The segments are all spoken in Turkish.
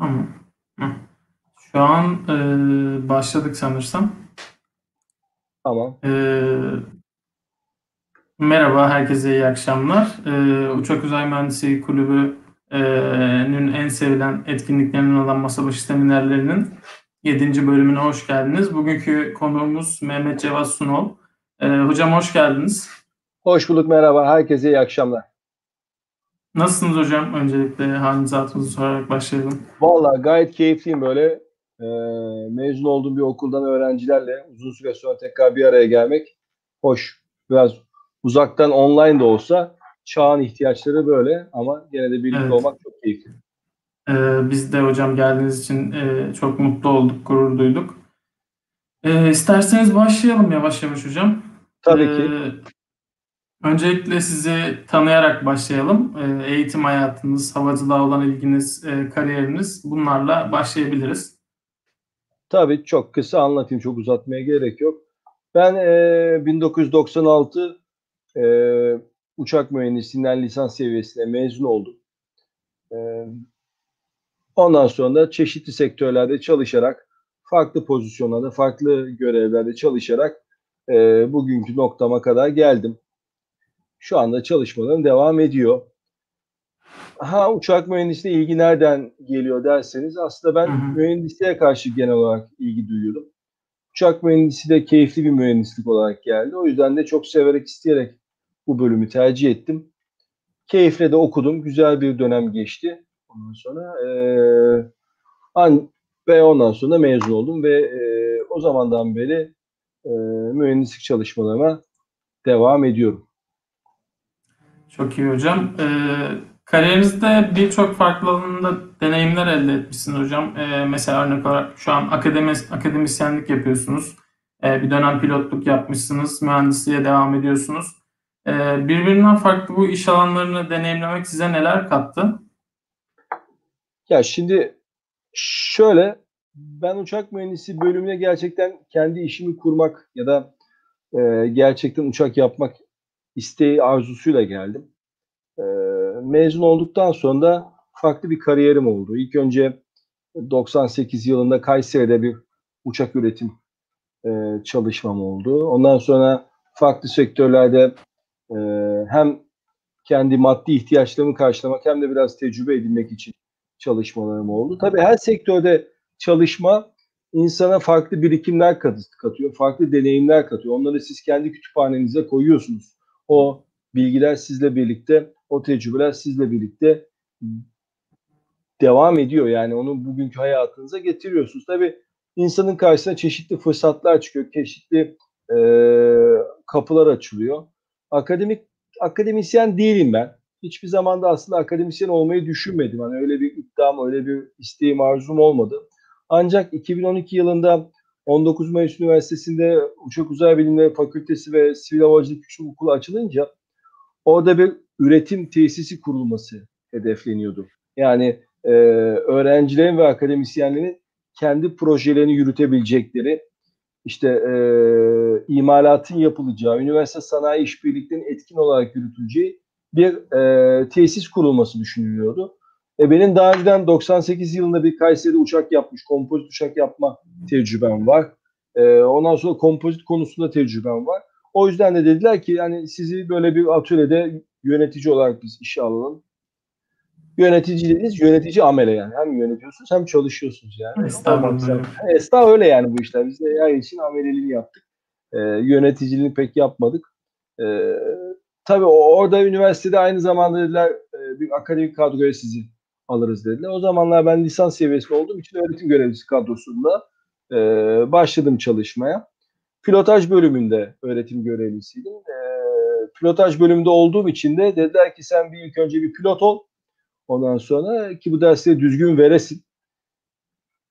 Tamam. Şu an e, başladık sanırsam. Tamam. E, merhaba, herkese iyi akşamlar. E, Uçak Uzay Mühendisliği Kulübü'nün en sevilen etkinliklerinden olan masa başı seminerlerinin 7. bölümüne hoş geldiniz. Bugünkü konuğumuz Mehmet Cevat Sunol. E, hocam hoş geldiniz. Hoş bulduk, merhaba. Herkese iyi akşamlar. Nasılsınız hocam? Öncelikle halinizi hatırınızı sorarak başlayalım. Valla gayet keyifliyim böyle. Ee, mezun olduğum bir okuldan öğrencilerle uzun süre sonra tekrar bir araya gelmek hoş. Biraz uzaktan online de olsa çağın ihtiyaçları böyle ama gene de birlikte evet. olmak çok keyifli. Ee, biz de hocam geldiğiniz için e, çok mutlu olduk, gurur duyduk. E, isterseniz başlayalım yavaş yavaş hocam. Tabii ki. Öncelikle sizi tanıyarak başlayalım. Ee, eğitim hayatınız, havacılığa olan ilginiz, e, kariyeriniz bunlarla başlayabiliriz. Tabii çok kısa anlatayım, çok uzatmaya gerek yok. Ben e, 1996 e, uçak mühendisliğinden lisans seviyesine mezun oldum. E, ondan sonra da çeşitli sektörlerde çalışarak, farklı pozisyonlarda, farklı görevlerde çalışarak e, bugünkü noktama kadar geldim şu anda çalışmalarım devam ediyor. Ha uçak mühendisliğine ilgi nereden geliyor derseniz aslında ben hı hı. mühendisliğe karşı genel olarak ilgi duyuyorum. Uçak mühendisliği de keyifli bir mühendislik olarak geldi. O yüzden de çok severek isteyerek bu bölümü tercih ettim. Keyifle de okudum. Güzel bir dönem geçti. Ondan sonra e, an, ve ondan sonra mezun oldum ve e, o zamandan beri e, mühendislik çalışmalarıma devam ediyorum. Çok iyi hocam. Ee, kariyerinizde birçok farklı alanında deneyimler elde etmişsiniz hocam. Ee, mesela örnek olarak şu an akademi, akademisyenlik yapıyorsunuz. Ee, bir dönem pilotluk yapmışsınız. Mühendisliğe devam ediyorsunuz. Ee, birbirinden farklı bu iş alanlarını deneyimlemek size neler kattı? Ya şimdi şöyle ben uçak mühendisi bölümüne gerçekten kendi işimi kurmak ya da e, gerçekten uçak yapmak isteği arzusuyla geldim. E, mezun olduktan sonra da farklı bir kariyerim oldu. İlk önce 98 yılında Kayseri'de bir uçak üretim e, çalışmam oldu. Ondan sonra farklı sektörlerde e, hem kendi maddi ihtiyaçlarımı karşılamak hem de biraz tecrübe edinmek için çalışmalarım oldu. Tabii her sektörde çalışma insana farklı birikimler katıyor, farklı deneyimler katıyor. Onları siz kendi kütüphanenize koyuyorsunuz o bilgiler sizle birlikte, o tecrübeler sizle birlikte devam ediyor. Yani onu bugünkü hayatınıza getiriyorsunuz. Tabii insanın karşısına çeşitli fırsatlar çıkıyor, çeşitli e, kapılar açılıyor. Akademik akademisyen değilim ben. Hiçbir zaman da aslında akademisyen olmayı düşünmedim. Hani öyle bir iddiam, öyle bir isteğim, arzum olmadı. Ancak 2012 yılında 19 Mayıs Üniversitesi'nde Uçak Uzay Bilimleri Fakültesi ve Sivil Havacılık Küçük Okulu açılınca orada bir üretim tesisi kurulması hedefleniyordu. Yani e, öğrencilerin ve akademisyenlerin kendi projelerini yürütebilecekleri, işte e, imalatın yapılacağı, üniversite sanayi işbirliklerinin etkin olarak yürütüleceği bir e, tesis kurulması düşünülüyordu. E benim daha önceden 98 yılında bir Kayseri'de uçak yapmış, kompozit uçak yapma tecrübem var. E, ondan sonra kompozit konusunda tecrübem var. O yüzden de dediler ki yani sizi böyle bir atölyede yönetici olarak biz işe alalım. Yönetici dediniz, yönetici amele yani. Hem yönetiyorsunuz hem çalışıyorsunuz yani. Estağfurullah. Estağfurullah öyle yani bu işler. Biz de her için ameleliğini yaptık. E, yöneticiliğini pek yapmadık. E, tabii orada üniversitede aynı zamanda dediler e, bir akademik kadroya sizi alırız dediler. O zamanlar ben lisans seviyesinde olduğum için öğretim görevlisi kadrosunda e, başladım çalışmaya. Pilotaj bölümünde öğretim görevlisiydim. E, pilotaj bölümünde olduğum için de dediler ki sen bir ilk önce bir pilot ol. Ondan sonra ki bu dersleri düzgün veresin.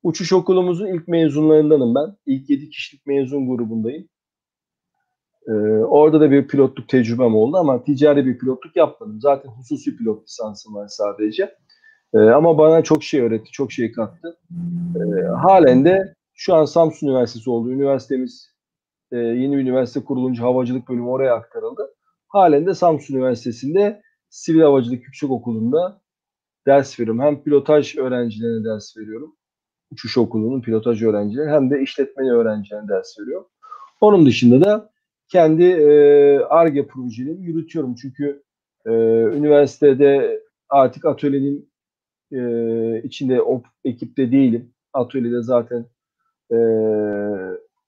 Uçuş okulumuzun ilk mezunlarındanım ben. İlk 7 kişilik mezun grubundayım. Ee, orada da bir pilotluk tecrübem oldu ama ticari bir pilotluk yapmadım. Zaten hususi pilot lisansım var sadece. E, ama bana çok şey öğretti, çok şey kattı. E, halen de şu an Samsun Üniversitesi oldu. Üniversitemiz e, yeni bir üniversite kurulunca havacılık bölümü oraya aktarıldı. Halen de Samsun Üniversitesi'nde Sivil Havacılık Yüksek Okulu'nda ders veriyorum. Hem pilotaj öğrencilerine ders veriyorum. Uçuş okulunun pilotaj öğrencileri hem de işletmeni öğrencilerine ders veriyorum. Onun dışında da kendi ARGE projelerimi yürütüyorum. Çünkü e, üniversitede artık atölyenin e, içinde o ekipte değilim. Atölyede zaten e,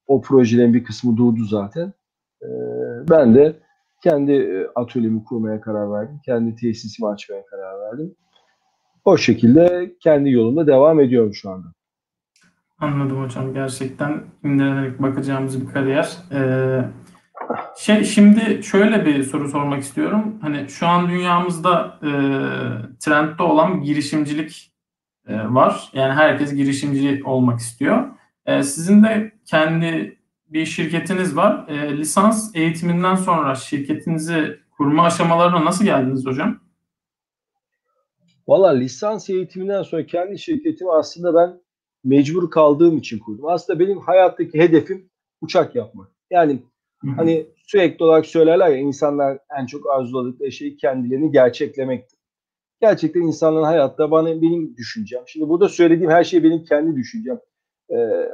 o projelerin bir kısmı durdu zaten. E, ben de kendi atölyemi kurmaya karar verdim. Kendi tesisimi açmaya karar verdim. O şekilde kendi yolunda devam ediyorum şu anda. Anladım hocam. Gerçekten imrelenerek bakacağımız bir kariyer. Ee, şey, şimdi şöyle bir soru sormak istiyorum. Hani şu an dünyamızda e, trendde olan girişimcilik e, var. Yani herkes girişimci olmak istiyor. E, sizin de kendi bir şirketiniz var. E, lisans eğitiminden sonra şirketinizi kurma aşamalarına nasıl geldiniz hocam? Valla lisans eğitiminden sonra kendi şirketimi aslında ben mecbur kaldığım için kurdum. Aslında benim hayattaki hedefim uçak yapmak. Yani. Hani sürekli olarak söylerler ya insanlar en çok arzuladıkları şey kendilerini gerçeklemektir. Gerçekten insanların hayatta bana benim düşüncem. Şimdi burada söylediğim her şey benim kendi düşüncem. Ee,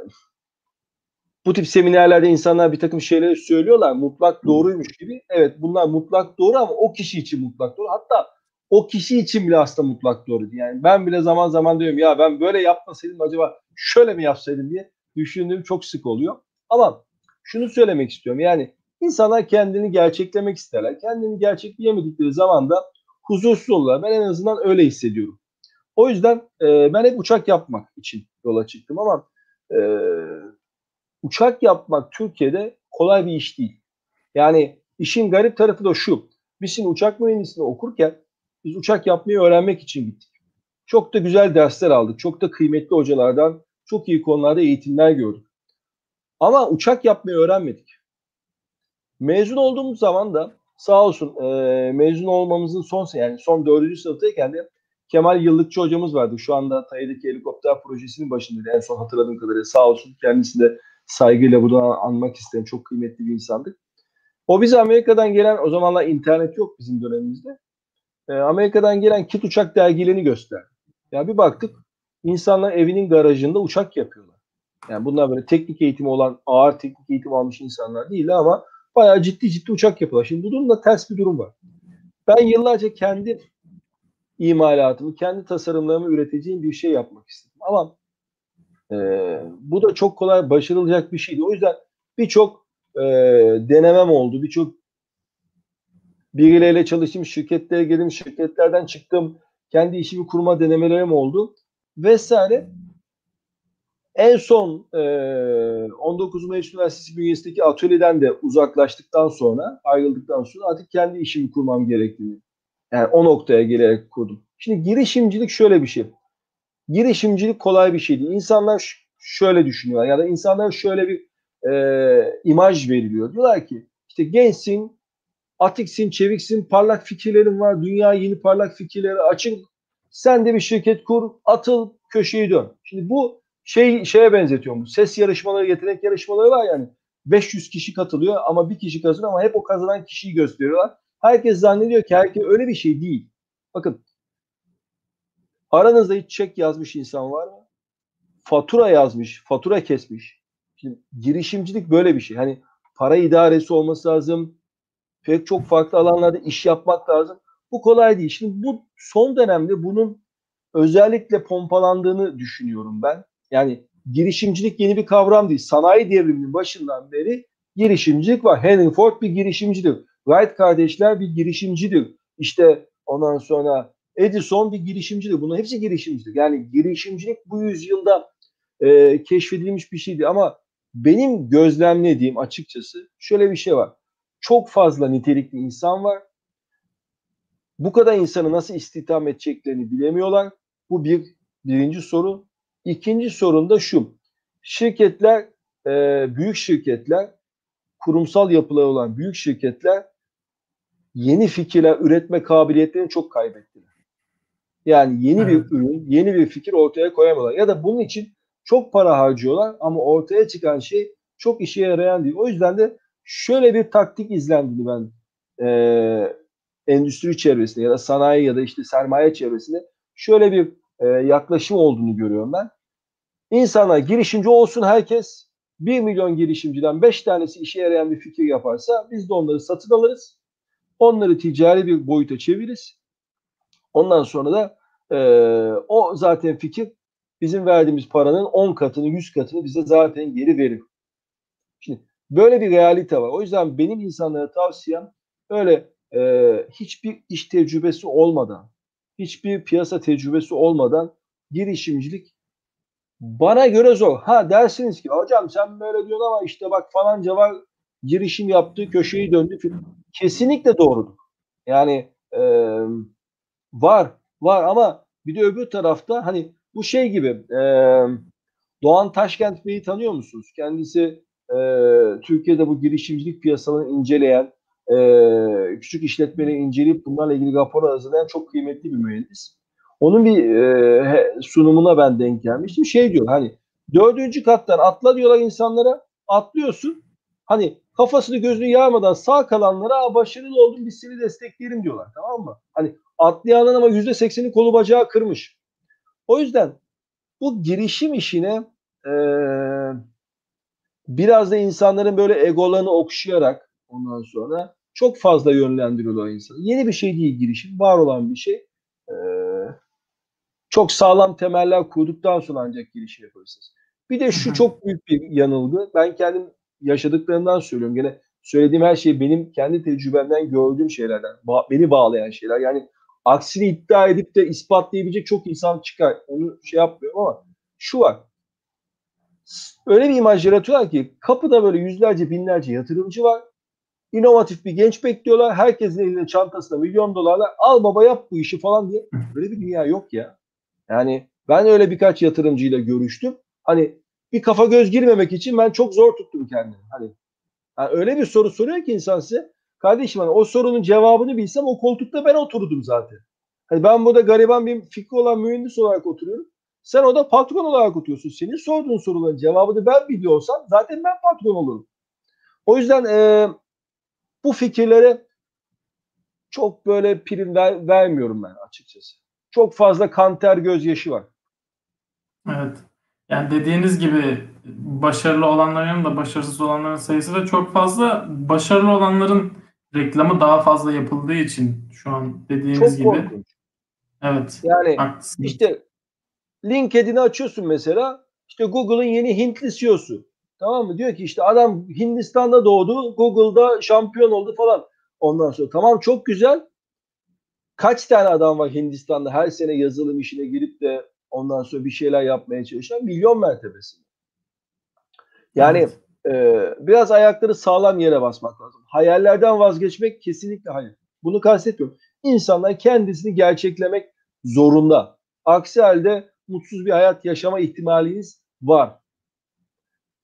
bu tip seminerlerde insanlar bir takım şeyleri söylüyorlar. Mutlak doğruymuş gibi. Evet bunlar mutlak doğru ama o kişi için mutlak doğru. Hatta o kişi için bile aslında mutlak doğru. Yani ben bile zaman zaman diyorum ya ben böyle yapmasaydım acaba şöyle mi yapsaydım diye düşündüğüm çok sık oluyor. Ama şunu söylemek istiyorum. Yani insanlar kendini gerçeklemek isterler. Kendini gerçekleyemedikleri zaman da huzursuz olurlar. Ben en azından öyle hissediyorum. O yüzden e, ben hep uçak yapmak için yola çıktım ama e, uçak yapmak Türkiye'de kolay bir iş değil. Yani işin garip tarafı da şu. Biz şimdi uçak mühendisliğini okurken biz uçak yapmayı öğrenmek için gittik. Çok da güzel dersler aldık. Çok da kıymetli hocalardan çok iyi konularda eğitimler gördük. Ama uçak yapmayı öğrenmedik. Mezun olduğumuz zaman da sağ olsun e, mezun olmamızın son yani son dördüncü sınıftayken de Kemal Yıllıkçı hocamız vardı. Şu anda Tayyip'deki helikopter projesinin başındaydı. En son hatırladığım kadarıyla sağ olsun. Kendisini de saygıyla buradan anmak isterim. Çok kıymetli bir insandı. O bize Amerika'dan gelen, o zamanlar internet yok bizim dönemimizde. E, Amerika'dan gelen kit uçak dergilerini gösterdi. Ya bir baktık insanlar evinin garajında uçak yapıyorlar. Yani bunlar böyle teknik eğitimi olan, ağır teknik eğitim almış insanlar değil ama bayağı ciddi ciddi uçak yapıyorlar. Şimdi bu durumda ters bir durum var. Ben yıllarca kendi imalatımı, kendi tasarımlarımı üreteceğim bir şey yapmak istedim. Ama e, bu da çok kolay başarılacak bir şeydi. O yüzden birçok e, denemem oldu. Birçok birileriyle çalıştım, şirketlere girdim, şirketlerden çıktım. Kendi işimi kurma denemelerim oldu. Vesaire. En son e, 19 Mayıs Üniversitesi bünyesindeki atölyeden de uzaklaştıktan sonra, ayrıldıktan sonra artık kendi işimi kurmam gerektiğini yani o noktaya gelerek kurdum. Şimdi girişimcilik şöyle bir şey. Girişimcilik kolay bir şey değil. İnsanlar şöyle düşünüyor ya da insanlar şöyle bir e, imaj veriliyor. Diyorlar ki işte gençsin, atiksin, çeviksin, parlak fikirlerin var, dünya yeni parlak fikirleri açın. Sen de bir şirket kur, atıl, köşeyi dön. Şimdi bu şey şeye benzetiyorum. Ses yarışmaları, yetenek yarışmaları var yani. 500 kişi katılıyor ama bir kişi kazanıyor ama hep o kazanan kişiyi gösteriyorlar. Herkes zannediyor ki herkes öyle bir şey değil. Bakın aranızda hiç çek yazmış insan var mı? Fatura yazmış, fatura kesmiş. Şimdi girişimcilik böyle bir şey. Hani para idaresi olması lazım. Pek çok farklı alanlarda iş yapmak lazım. Bu kolay değil. Şimdi bu son dönemde bunun özellikle pompalandığını düşünüyorum ben. Yani girişimcilik yeni bir kavram değil. Sanayi devriminin başından beri girişimcilik var. Henry Ford bir girişimcidir. Wright kardeşler bir girişimcidir. İşte ondan sonra Edison bir girişimcidir. Bunların hepsi girişimcidir. Yani girişimcilik bu yüzyılda e, keşfedilmiş bir şeydi ama benim gözlemlediğim açıkçası şöyle bir şey var. Çok fazla nitelikli insan var. Bu kadar insanı nasıl istihdam edeceklerini bilemiyorlar. Bu bir birinci soru. İkinci sorun da şu. Şirketler, e, büyük şirketler, kurumsal yapıları olan büyük şirketler yeni fikirler üretme kabiliyetlerini çok kaybettiler. Yani yeni evet. bir ürün, yeni bir fikir ortaya koyamıyorlar. Ya da bunun için çok para harcıyorlar ama ortaya çıkan şey çok işe yarayan değil. O yüzden de şöyle bir taktik izlendiğini ben e, endüstri çevresinde ya da sanayi ya da işte sermaye çevresinde şöyle bir e, yaklaşım olduğunu görüyorum ben. İnsanlar girişimci olsun herkes. 1 milyon girişimciden 5 tanesi işe yarayan bir fikir yaparsa biz de onları satın alırız. Onları ticari bir boyuta çeviririz. Ondan sonra da e, o zaten fikir bizim verdiğimiz paranın 10 katını 100 katını bize zaten geri verir. Şimdi böyle bir realite var. O yüzden benim insanlara tavsiyem öyle e, hiçbir iş tecrübesi olmadan, hiçbir piyasa tecrübesi olmadan girişimcilik bana göre zor. Ha dersiniz ki hocam sen böyle diyorsun ama işte bak falanca var girişim yaptı, köşeyi döndü. Kesinlikle doğrudur. Yani e, var, var ama bir de öbür tarafta hani bu şey gibi e, Doğan Taşkent Bey'i tanıyor musunuz? Kendisi e, Türkiye'de bu girişimcilik piyasalarını inceleyen, e, küçük işletmeleri inceleyip bunlarla ilgili rapor hazırlayan çok kıymetli bir mühendis. Onun bir e, sunumuna ben denk gelmiştim. Şey diyor hani dördüncü kattan atla diyorlar insanlara. Atlıyorsun. Hani kafasını gözünü yarmadan sağ kalanlara başarılı oldun biz seni destekleyelim diyorlar. Tamam mı? Hani atlayanın ama yüzde sekseni kolu bacağı kırmış. O yüzden bu girişim işine e, biraz da insanların böyle egolarını okşayarak ondan sonra çok fazla yönlendiriyorlar insanı. Yeni bir şey değil girişim. Var olan bir şey. Ee, çok sağlam temeller kurduktan sonra ancak girişim yaparsınız. Bir de şu çok büyük bir yanılgı. Ben kendim yaşadıklarımdan söylüyorum. Gene söylediğim her şey benim kendi tecrübemden gördüğüm şeylerden. Ba- beni bağlayan şeyler. Yani aksini iddia edip de ispatlayabilecek çok insan çıkar. Onu şey yapmıyorum ama şu var. Öyle bir imaj yaratıyorlar ki kapıda böyle yüzlerce binlerce yatırımcı var. İnovatif bir genç bekliyorlar. Herkesin elinde çantasında milyon dolarlar. Al baba yap bu işi falan diye. Böyle bir dünya yok ya. Yani ben öyle birkaç yatırımcıyla görüştüm. Hani bir kafa göz girmemek için ben çok zor tuttum kendimi. Hani yani öyle bir soru soruyor ki insan size. Kardeşim hani o sorunun cevabını bilsem o koltukta ben oturdum zaten. Hani ben burada gariban bir fikri olan mühendis olarak oturuyorum. Sen o da patron olarak oturuyorsun. Senin sorduğun soruların cevabını ben biliyorsam zaten ben patron olurum. O yüzden e, bu fikirlere çok böyle prim ver, vermiyorum ben açıkçası. Çok fazla kanter gözyaşı var. Evet. Yani dediğiniz gibi başarılı olanların da başarısız olanların sayısı da çok fazla. Başarılı olanların reklamı daha fazla yapıldığı için şu an dediğiniz çok gibi. korkunç. Evet. Yani haklısınız. işte LinkedIn'i açıyorsun mesela. İşte Google'ın yeni Hintli CEO'su. Tamam mı? Diyor ki işte adam Hindistan'da doğdu, Google'da şampiyon oldu falan. Ondan sonra tamam çok güzel. Kaç tane adam var Hindistan'da her sene yazılım işine girip de ondan sonra bir şeyler yapmaya çalışan milyon mertebesinde. Yani Evet. e, biraz ayakları sağlam yere basmak lazım. Hayallerden vazgeçmek kesinlikle hayır. Bunu kastetmiyorum. İnsanlar kendisini gerçeklemek zorunda. Aksi halde mutsuz bir hayat yaşama ihtimaliniz var.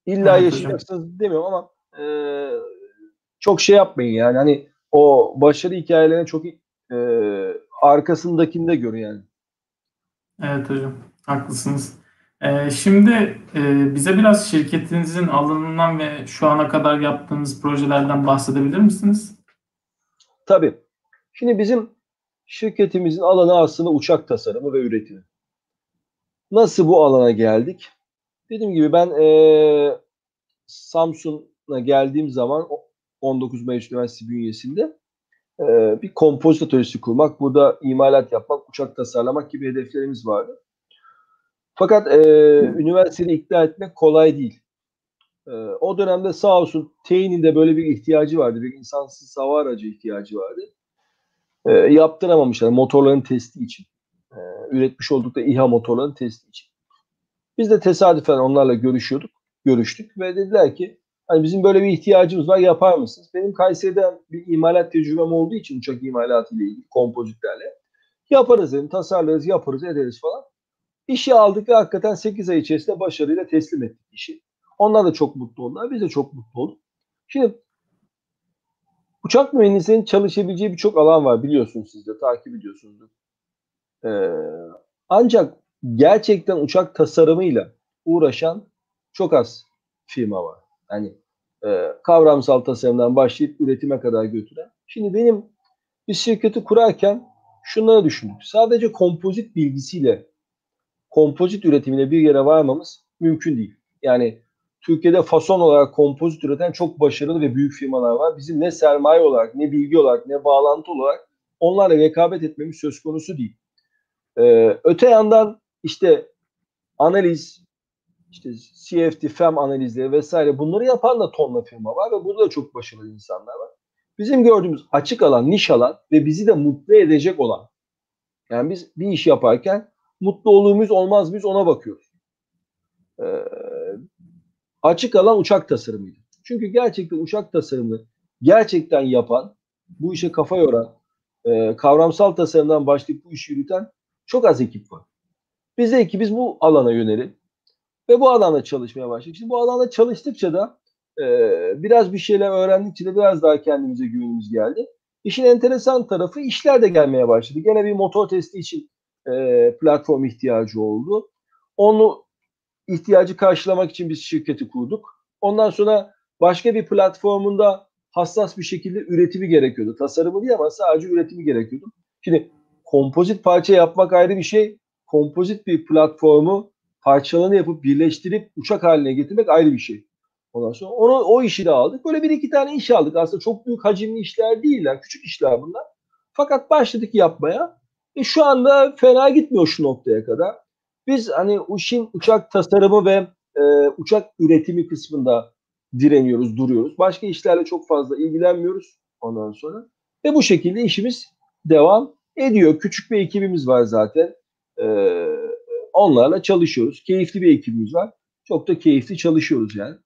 İlla Evet, yaşayacaksınız demiyorum ama e, çok şey yapmayın yani. Hani o başarı hikayelerine çok e, arkasındakinde görün yani. Evet hocam, haklısınız. Ee, şimdi e, bize biraz şirketinizin alanından ve şu ana kadar yaptığınız projelerden bahsedebilir misiniz? Tabii. Şimdi bizim şirketimizin alanı aslında uçak tasarımı ve üretimi. Nasıl bu alana geldik? Dediğim gibi ben e, Samsun'a geldiğim zaman 19 Mayıs Üniversitesi bünyesinde e, bir kompozit atölyesi kurmak, burada imalat yapmak, uçak tasarlamak gibi hedeflerimiz vardı. Fakat e, üniversiteyi ikna etmek kolay değil. E, o dönemde sağ olsun TEİ'nin de böyle bir ihtiyacı vardı. Bir insansız hava aracı ihtiyacı vardı. E, yaptıramamışlar motorların testi için. E, üretmiş oldukları İHA motorların testi için. Biz de tesadüfen onlarla görüşüyorduk, görüştük ve dediler ki hani bizim böyle bir ihtiyacımız var yapar mısınız? Benim Kayseri'den bir imalat tecrübem olduğu için uçak imalatı ile ilgili kompozitlerle yaparız dedim, tasarlarız, yaparız, ederiz falan. İşi aldık ve hakikaten 8 ay içerisinde başarıyla teslim ettik işi. Onlar da çok mutlu oldular, biz de çok mutlu olduk. Şimdi uçak mühendisliğinin çalışabileceği birçok alan var biliyorsunuz siz de takip ediyorsunuz. Ee, ancak gerçekten uçak tasarımıyla uğraşan çok az firma var. Yani e, kavramsal tasarımdan başlayıp üretime kadar götüren. Şimdi benim bir şirketi kurarken şunları düşündük. Sadece kompozit bilgisiyle kompozit üretimine bir yere varmamız mümkün değil. Yani Türkiye'de fason olarak kompozit üreten çok başarılı ve büyük firmalar var. Bizim ne sermaye olarak, ne bilgi olarak, ne bağlantı olarak onlarla rekabet etmemiz söz konusu değil. Ee, öte yandan işte analiz, işte CFD, FEM analizleri vesaire bunları yapan da tonla firma var ve burada da çok başarılı insanlar var. Bizim gördüğümüz açık alan, niş alan ve bizi de mutlu edecek olan. Yani biz bir iş yaparken mutlu olur muyuz, olmaz mıyız ona bakıyoruz. Ee, açık alan uçak tasarımıydı. Çünkü gerçekten uçak tasarımını gerçekten yapan, bu işe kafa yoran, e, kavramsal tasarımdan başlayıp bu işi yürüten çok az ekip var. Biz de ki biz bu alana yönelim ve bu alanda çalışmaya başladık. Şimdi bu alanda çalıştıkça da e, biraz bir şeyler öğrendikçe de biraz daha kendimize güvenimiz geldi. İşin enteresan tarafı işler de gelmeye başladı. Gene bir motor testi için e, platform ihtiyacı oldu. Onu ihtiyacı karşılamak için biz şirketi kurduk. Ondan sonra başka bir platformunda hassas bir şekilde üretimi gerekiyordu. Tasarımı değil ama sadece üretimi gerekiyordu. Şimdi kompozit parça yapmak ayrı bir şey. Kompozit bir platformu parçalarını yapıp birleştirip uçak haline getirmek ayrı bir şey. Ondan sonra onu o işi de aldık. Böyle bir iki tane iş aldık. Aslında çok büyük hacimli işler değiller. Küçük işler bunlar. Fakat başladık yapmaya. E şu anda fena gitmiyor şu noktaya kadar. Biz hani işin uçak tasarımı ve e, uçak üretimi kısmında direniyoruz, duruyoruz. Başka işlerle çok fazla ilgilenmiyoruz ondan sonra. Ve bu şekilde işimiz devam ediyor. Küçük bir ekibimiz var zaten. Ee, onlarla çalışıyoruz. Keyifli bir ekibimiz var. Çok da keyifli çalışıyoruz yani.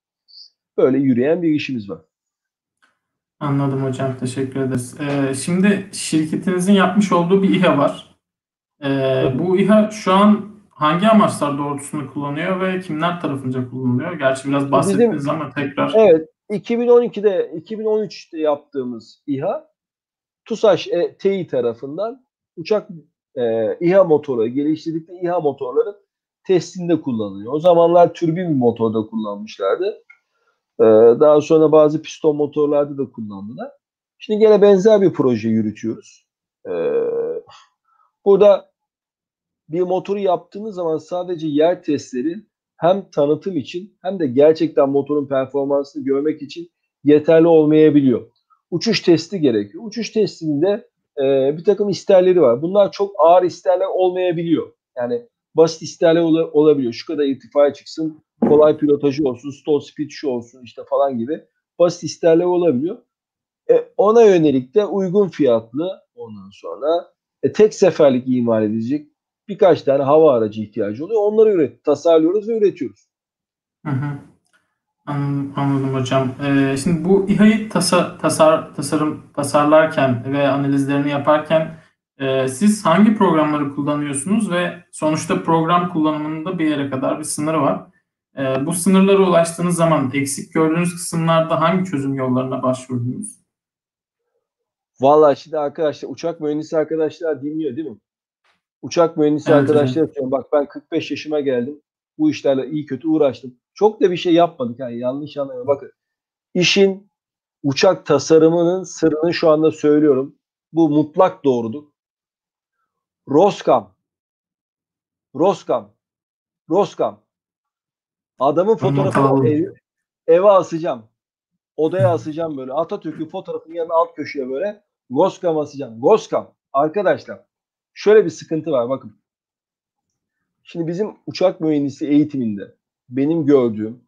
Böyle yürüyen bir işimiz var. Anladım hocam. Teşekkür ederiz. Ee, şimdi şirketinizin yapmış olduğu bir İHA var. Ee, bu İHA şu an hangi amaçlar doğrultusunda kullanıyor ve kimler tarafınca kullanılıyor? Gerçi biraz bahsettiniz Bizim, ama tekrar. Evet. 2012'de 2013'te yaptığımız İHA TUSAŞ e, Tİ tarafından uçak e, İHA motoru geliştirdikleri İHA motorların testinde kullanılıyor. O zamanlar türbin bir motorda kullanmışlardı. Ee, daha sonra bazı piston motorlarda da kullandılar. Şimdi gene benzer bir proje yürütüyoruz. Ee, burada bir motoru yaptığınız zaman sadece yer testleri hem tanıtım için hem de gerçekten motorun performansını görmek için yeterli olmayabiliyor. Uçuş testi gerekiyor. Uçuş testinde e, bir takım isterleri var. Bunlar çok ağır isterler olmayabiliyor. Yani basit isterler ol- olabiliyor. Şu kadar irtifaya çıksın, kolay pilotajı olsun, stall speed şu olsun işte falan gibi basit isterler olabiliyor. E, ona yönelik de uygun fiyatlı ondan sonra e, tek seferlik imal edilecek birkaç tane hava aracı ihtiyacı oluyor. Onları üret, tasarlıyoruz ve üretiyoruz. Hı hı. Anladım, hocam. Ee, şimdi bu İHA'yı tasa, tasar, tasarım tasarlarken ve analizlerini yaparken e, siz hangi programları kullanıyorsunuz ve sonuçta program kullanımında bir yere kadar bir sınırı var. E, bu sınırlara ulaştığınız zaman eksik gördüğünüz kısımlarda hangi çözüm yollarına başvurdunuz? Vallahi şimdi arkadaşlar uçak mühendisi arkadaşlar dinliyor değil mi? Uçak mühendisi evet, arkadaşlar diyorum bak ben 45 yaşıma geldim. Bu işlerle iyi kötü uğraştım. Çok da bir şey yapmadık. Yani yanlış anlamayın. Bakın işin uçak tasarımının sırrını şu anda söylüyorum. Bu mutlak doğrudur. Roskam. Roskam. Roskam. Adamın fotoğrafını ev, eve asacağım. Odaya asacağım böyle. Atatürk'ün fotoğrafının yanına alt köşeye böyle. Roskam asacağım. Roskam. Arkadaşlar şöyle bir sıkıntı var bakın. Şimdi bizim uçak mühendisi eğitiminde benim gördüğüm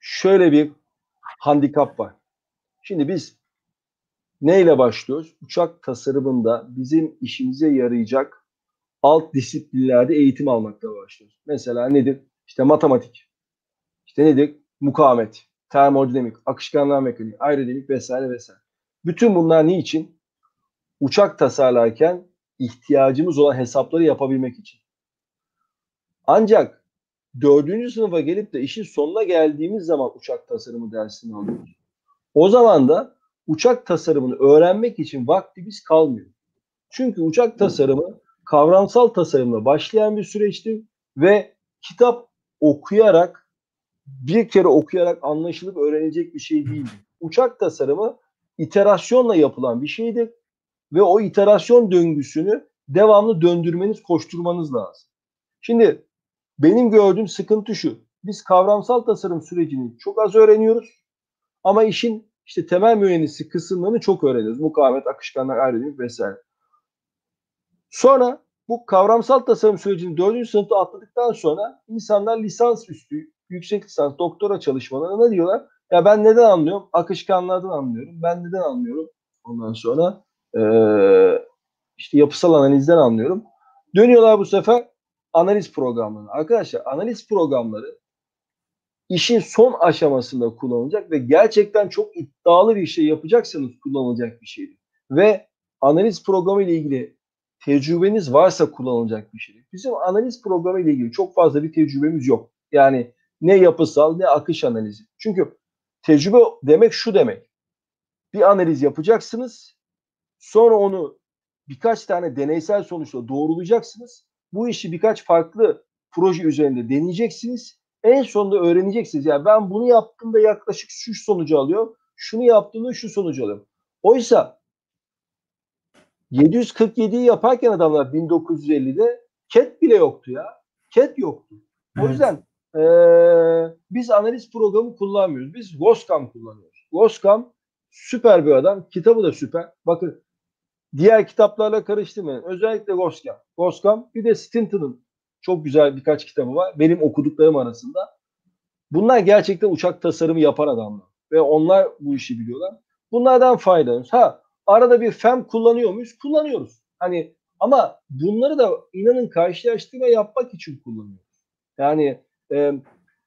şöyle bir handikap var. Şimdi biz neyle başlıyoruz? Uçak tasarımında bizim işimize yarayacak alt disiplinlerde eğitim almakla başlıyoruz. Mesela nedir? İşte matematik. İşte nedir? Mukavemet, termodinamik, akışkanlar mekaniği, aerodinamik vesaire vesaire. Bütün bunlar niçin? Uçak tasarlarken ihtiyacımız olan hesapları yapabilmek için. Ancak dördüncü sınıfa gelip de işin sonuna geldiğimiz zaman uçak tasarımı dersini alıyoruz. O zaman da uçak tasarımını öğrenmek için vaktimiz kalmıyor. Çünkü uçak tasarımı kavramsal tasarımla başlayan bir süreçtir ve kitap okuyarak bir kere okuyarak anlaşılıp öğrenecek bir şey değildir. Uçak tasarımı iterasyonla yapılan bir şeydir ve o iterasyon döngüsünü devamlı döndürmeniz, koşturmanız lazım. Şimdi benim gördüğüm sıkıntı şu. Biz kavramsal tasarım sürecini çok az öğreniyoruz. Ama işin işte temel mühendislik kısımlarını çok öğreniyoruz. Mukavemet, akışkanlar, aerodinamik vesaire. Sonra bu kavramsal tasarım sürecini 4. sınıfta atladıktan sonra insanlar lisans üstü, yüksek lisans, doktora çalışmalarına diyorlar? Ya ben neden anlıyorum? Akışkanlardan anlıyorum. Ben neden anlıyorum? Ondan sonra ee, işte yapısal analizden anlıyorum. Dönüyorlar bu sefer analiz programlarına. Arkadaşlar analiz programları işin son aşamasında kullanılacak ve gerçekten çok iddialı bir şey yapacaksanız kullanılacak bir şeydir. Ve analiz programı ile ilgili tecrübeniz varsa kullanılacak bir şeydir. Bizim analiz programı ile ilgili çok fazla bir tecrübemiz yok. Yani ne yapısal ne akış analizi. Çünkü tecrübe demek şu demek. Bir analiz yapacaksınız. Sonra onu birkaç tane deneysel sonuçla doğrulayacaksınız. Bu işi birkaç farklı proje üzerinde deneyeceksiniz. En sonunda öğreneceksiniz. Yani ben bunu yaptığımda yaklaşık şu sonucu alıyor. Şunu yaptığımda şu sonucu alıyor. Oysa 747'yi yaparken adamlar 1950'de CAT bile yoktu ya. CAT yoktu. O yüzden ee, biz analiz programı kullanmıyoruz. Biz Goscam kullanıyoruz. Goscam süper bir adam. Kitabı da süper. Bakın diğer kitaplarla karıştırmayın. Özellikle Goscam. Goscam bir de Stinton'ın çok güzel birkaç kitabı var. Benim okuduklarım arasında. Bunlar gerçekten uçak tasarımı yapan adamlar. Ve onlar bu işi biliyorlar. Bunlardan faydalanıyoruz. Ha arada bir FEM kullanıyor muyuz? Kullanıyoruz. Hani ama bunları da inanın karşılaştırma yapmak için kullanıyoruz. Yani e,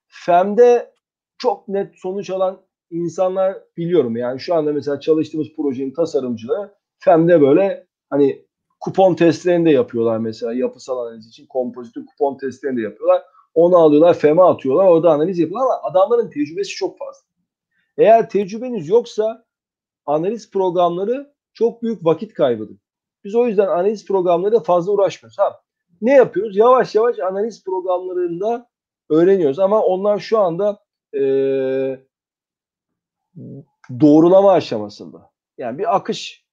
FEM'de çok net sonuç alan insanlar biliyorum. Yani şu anda mesela çalıştığımız projenin tasarımcıları FEM'de böyle hani kupon testlerini de yapıyorlar mesela yapısal analiz için kompozitin kupon testlerini de yapıyorlar. Onu alıyorlar FEM'e atıyorlar orada analiz yapıyorlar ama adamların tecrübesi çok fazla. Eğer tecrübeniz yoksa analiz programları çok büyük vakit kaybıdır. Biz o yüzden analiz programlarıyla fazla uğraşmıyoruz. Ha, ne yapıyoruz? Yavaş yavaş analiz programlarında öğreniyoruz ama onlar şu anda e, doğrulama aşamasında. Yani bir akış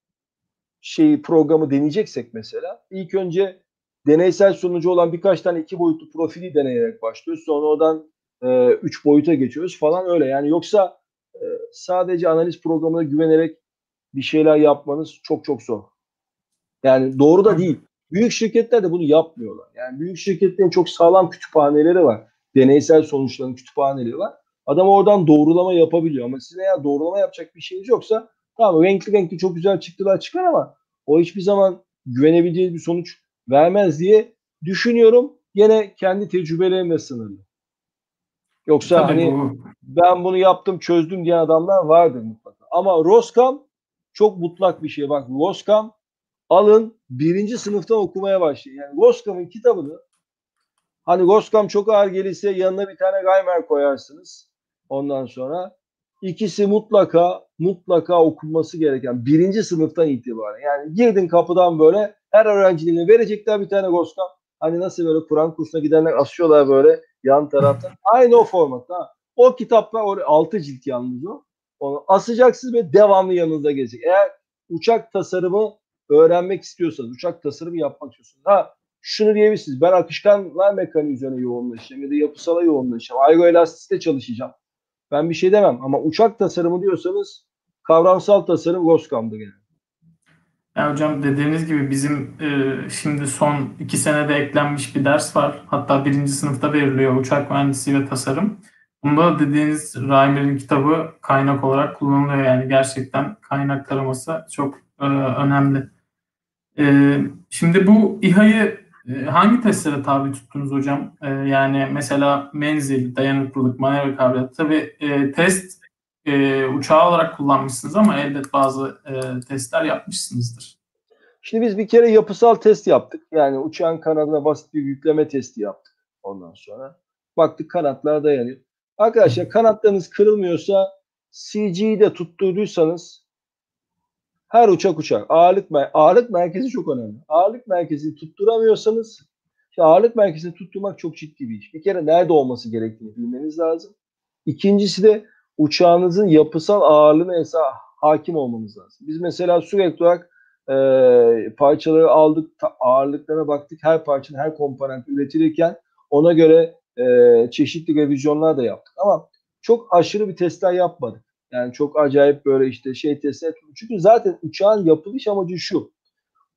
şeyi programı deneyeceksek mesela ilk önce deneysel sonucu olan birkaç tane iki boyutlu profili deneyerek başlıyoruz. Sonra oradan e, üç boyuta geçiyoruz falan öyle. Yani yoksa e, sadece analiz programına güvenerek bir şeyler yapmanız çok çok zor. Yani doğru da değil. Büyük şirketler de bunu yapmıyorlar. Yani büyük şirketlerin çok sağlam kütüphaneleri var. Deneysel sonuçların kütüphaneleri var. Adam oradan doğrulama yapabiliyor. Ama sizin eğer doğrulama yapacak bir şeyiniz yoksa tamam renkli renkli çok güzel çıktılar çıkar ama o hiçbir zaman güvenebileceğiniz bir sonuç vermez diye düşünüyorum. Yine kendi tecrübelerimle sınırlı. Yoksa Tabii hani bu. ben bunu yaptım çözdüm diyen adamlar vardır mutlaka. Ama Roskam çok mutlak bir şey. Bak Roskam alın birinci sınıftan okumaya başlayın. Yani Roskam'ın kitabını hani Roskam çok ağır gelirse yanına bir tane Gaymer koyarsınız. Ondan sonra ikisi mutlaka mutlaka okunması gereken birinci sınıftan itibaren. Yani girdin kapıdan böyle her öğrenciliğine verecekler bir tane Roskam. Hani nasıl böyle Kur'an kursuna gidenler asıyorlar böyle yan tarafta. Aynı o formatta. O kitaplar oraya altı cilt yalnız o. Onu asacaksınız ve devamlı yanınızda gelecek. Eğer uçak tasarımı öğrenmek istiyorsanız, uçak tasarımı yapmak istiyorsanız. Ha şunu diyebilirsiniz. Ben akışkanlar mekaniği üzerine yoğunlaşacağım ya da yapısala yoğunlaşacağım. Aeroelastisite çalışacağım. Ben bir şey demem ama uçak tasarımı diyorsanız kavramsal tasarım Roscom'da genelde. Ya hocam dediğiniz gibi bizim e, şimdi son iki senede eklenmiş bir ders var. Hatta birinci sınıfta veriliyor uçak mühendisi ve tasarım. Bunda dediğiniz Reimer'in kitabı kaynak olarak kullanılıyor. Yani gerçekten kaynak taraması çok e, önemli. E, şimdi bu İHA'yı hangi testlere tabi tuttunuz hocam? E, yani mesela menzil, dayanıklılık, manevra kabiliyeti. Tabii e, test e, uçağı olarak kullanmışsınız ama elbet bazı e, testler yapmışsınızdır. Şimdi biz bir kere yapısal test yaptık. Yani uçağın kanadına basit bir yükleme testi yaptık ondan sonra. Baktık kanatlar dayanıyor. Arkadaşlar kanatlarınız kırılmıyorsa CG'yi de tutturduysanız her uçak uçar. Ağırlık, ağırlık merkezi çok önemli. Ağırlık merkezini tutturamıyorsanız işte ağırlık merkezini tutturmak çok ciddi bir iş. Bir kere nerede olması gerektiğini bilmeniz lazım. İkincisi de uçağınızın yapısal ağırlığına mesela hakim olmanız lazım. Biz mesela sürekli olarak e, parçaları aldık, ta, ağırlıklarına baktık. Her parçanın her komponent üretilirken ona göre e, çeşitli revizyonlar da yaptık. Ama çok aşırı bir testler yapmadık. Yani çok acayip böyle işte şey testler. Çünkü zaten uçağın yapılış amacı şu.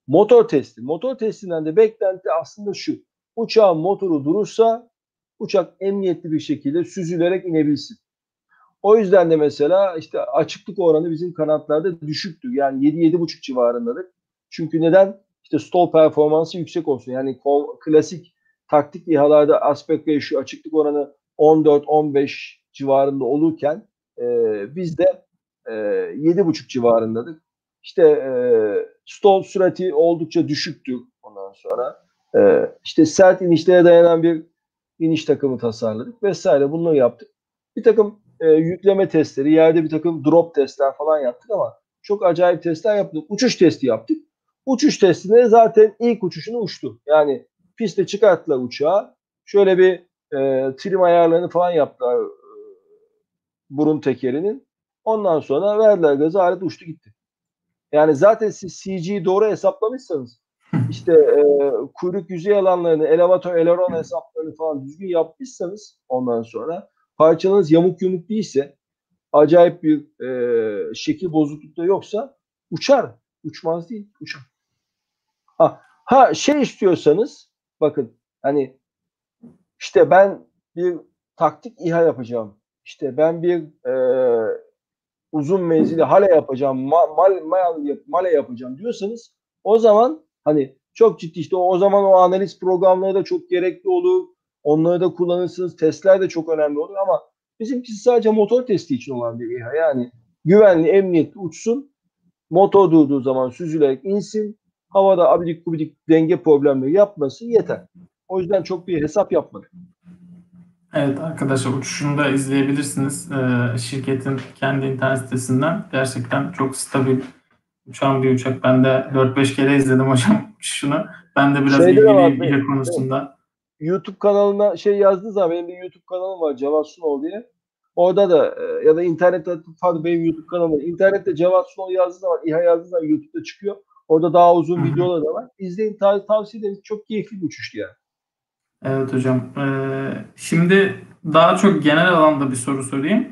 Motor testi. Motor testinden de beklenti aslında şu. Uçağın motoru durursa uçak emniyetli bir şekilde süzülerek inebilsin. O yüzden de mesela işte açıklık oranı bizim kanatlarda düşüktü. Yani 7-7,5 civarındadır. Çünkü neden? İşte stall performansı yüksek olsun. Yani klasik taktik İHA'larda aspect ratio açıklık oranı 14-15 civarında olurken e, bizde e, 7,5 civarındadık. İşte e, stall sürati oldukça düşüktü ondan sonra. E, işte sert inişlere dayanan bir iniş takımı tasarladık vesaire bunları yaptık. Bir takım e, yükleme testleri, yerde bir takım drop testler falan yaptık ama çok acayip testler yaptık. Uçuş testi yaptık. Uçuş testinde zaten ilk uçuşunu uçtu. Yani piste çıkarttılar uçağı. Şöyle bir e, trim ayarlarını falan yaptılar burun tekerinin. Ondan sonra verdiler gazı alet uçtu gitti. Yani zaten siz CG'yi doğru hesaplamışsanız işte e, kuyruk yüzey alanlarını, elevator, eleron hesaplarını falan düzgün yapmışsanız ondan sonra parçalarınız yamuk yumuk değilse acayip bir e, şekil bozuklukta yoksa uçar. Uçmaz değil, uçar. Ha, ha şey istiyorsanız bakın hani işte ben bir taktik İHA yapacağım. İşte ben bir e, uzun menzili hale yapacağım, ma, mal, mal, male yapacağım diyorsanız o zaman hani çok ciddi işte o, o zaman o analiz programları da çok gerekli olur. Onları da kullanırsınız. Testler de çok önemli olur ama bizimkisi sadece motor testi için olan bir İHA. Yani güvenli, emniyetli uçsun. Motor durduğu zaman süzülerek insin. Havada abidik gubidik denge problemleri yapmasın yeter. O yüzden çok bir hesap yapmadık. Evet arkadaşlar uçuşunu da izleyebilirsiniz. Ee, şirketin kendi internet sitesinden. Gerçekten çok stabil uçan bir uçak. Ben de 4-5 kere izledim hocam uçuşunu. Ben de biraz Şeyde ilgiliyim konusunda. YouTube kanalına şey yazdığı zaman benim bir YouTube kanalım var Cevat Sunol diye. Orada da e, ya da internette pardon benim YouTube kanalım. İnternette Cevat Sunol yazdığı zaman İHA yazdığı zaman YouTube'da çıkıyor. Orada daha uzun videolar da var. İzleyin tav tavsiye ederim. Çok keyifli bir uçuştu yani. Evet hocam. Ee, şimdi daha çok genel alanda bir soru sorayım.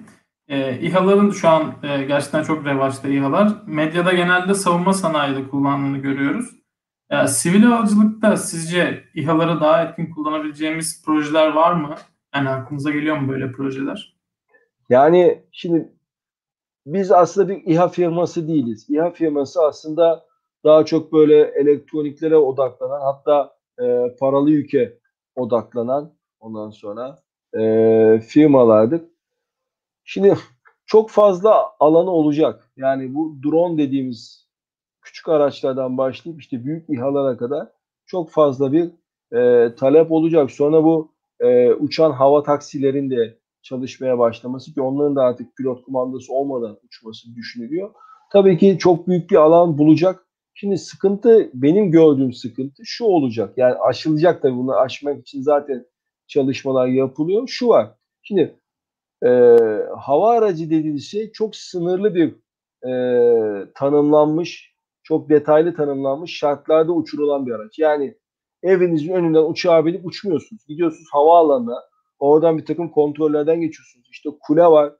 Ee, İHA'ların şu an e, gerçekten çok revaçta İHA'lar. Medyada genelde savunma sanayide kullandığını görüyoruz. Ya, sivil havacılıkta sizce İHA'ları daha etkin kullanabileceğimiz projeler var mı? Yani aklınıza geliyor mu böyle projeler? Yani şimdi biz aslında bir İHA firması değiliz. İHA firması aslında daha çok böyle elektroniklere odaklanan hatta e, paralı yüke odaklanan ondan sonra e, firmalardık. Şimdi çok fazla alanı olacak. Yani bu drone dediğimiz küçük araçlardan başlayıp işte büyük İHA'lara kadar çok fazla bir e, talep olacak. Sonra bu e, uçan hava taksilerin de çalışmaya başlaması ki onların da artık pilot kumandası olmadan uçması düşünülüyor. Tabii ki çok büyük bir alan bulacak. Şimdi sıkıntı benim gördüğüm sıkıntı şu olacak. Yani aşılacak tabii bunu aşmak için zaten çalışmalar yapılıyor. Şu var. Şimdi e, hava aracı dediğiniz şey çok sınırlı bir e, tanımlanmış, çok detaylı tanımlanmış şartlarda uçurulan bir araç. Yani evinizin önünden uçağa binip uçmuyorsunuz. Gidiyorsunuz havaalanına, oradan bir takım kontrollerden geçiyorsunuz. İşte kule var,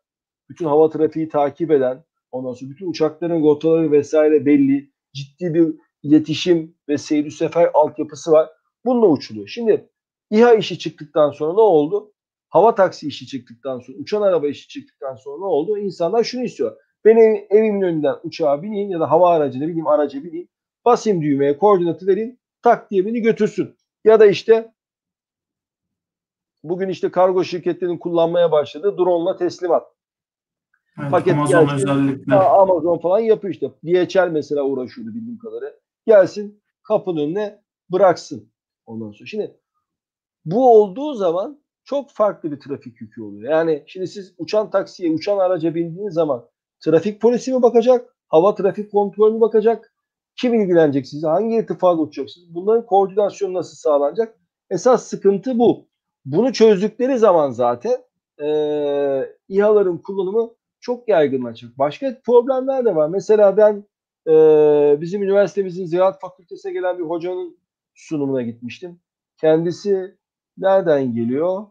bütün hava trafiği takip eden, ondan sonra bütün uçakların rotaları vesaire belli ciddi bir iletişim ve seyir sefer altyapısı var. Bununla uçuluyor. Şimdi İHA işi çıktıktan sonra ne oldu? Hava taksi işi çıktıktan sonra, uçan araba işi çıktıktan sonra ne oldu? İnsanlar şunu istiyor. Ben ev, evimin önünden uçağa bineyim ya da hava aracına bineyim, araca bineyim. Basayım düğmeye, koordinatı vereyim. Tak diye beni götürsün. Ya da işte bugün işte kargo şirketlerinin kullanmaya başladığı drone'la teslimat. Evet, Paket Amazon gelsin, özellikle. Amazon falan yapıyor işte. DHL mesela uğraşıyordu bildiğim kadarıyla. Gelsin kapının önüne bıraksın ondan sonra. Şimdi bu olduğu zaman çok farklı bir trafik yükü oluyor. Yani şimdi siz uçan taksiye, uçan araca bindiğiniz zaman trafik polisi mi bakacak? Hava trafik kontrolü mü bakacak? Kim ilgilenecek size? Hangi irtifada uçacaksınız? Bunların koordinasyonu nasıl sağlanacak? Esas sıkıntı bu. Bunu çözdükleri zaman zaten e, İHA'ların kullanımı çok yaygınlaşacak. Başka problemler de var. Mesela ben e, bizim üniversitemizin ziraat fakültesine gelen bir hocanın sunumuna gitmiştim. Kendisi nereden geliyor?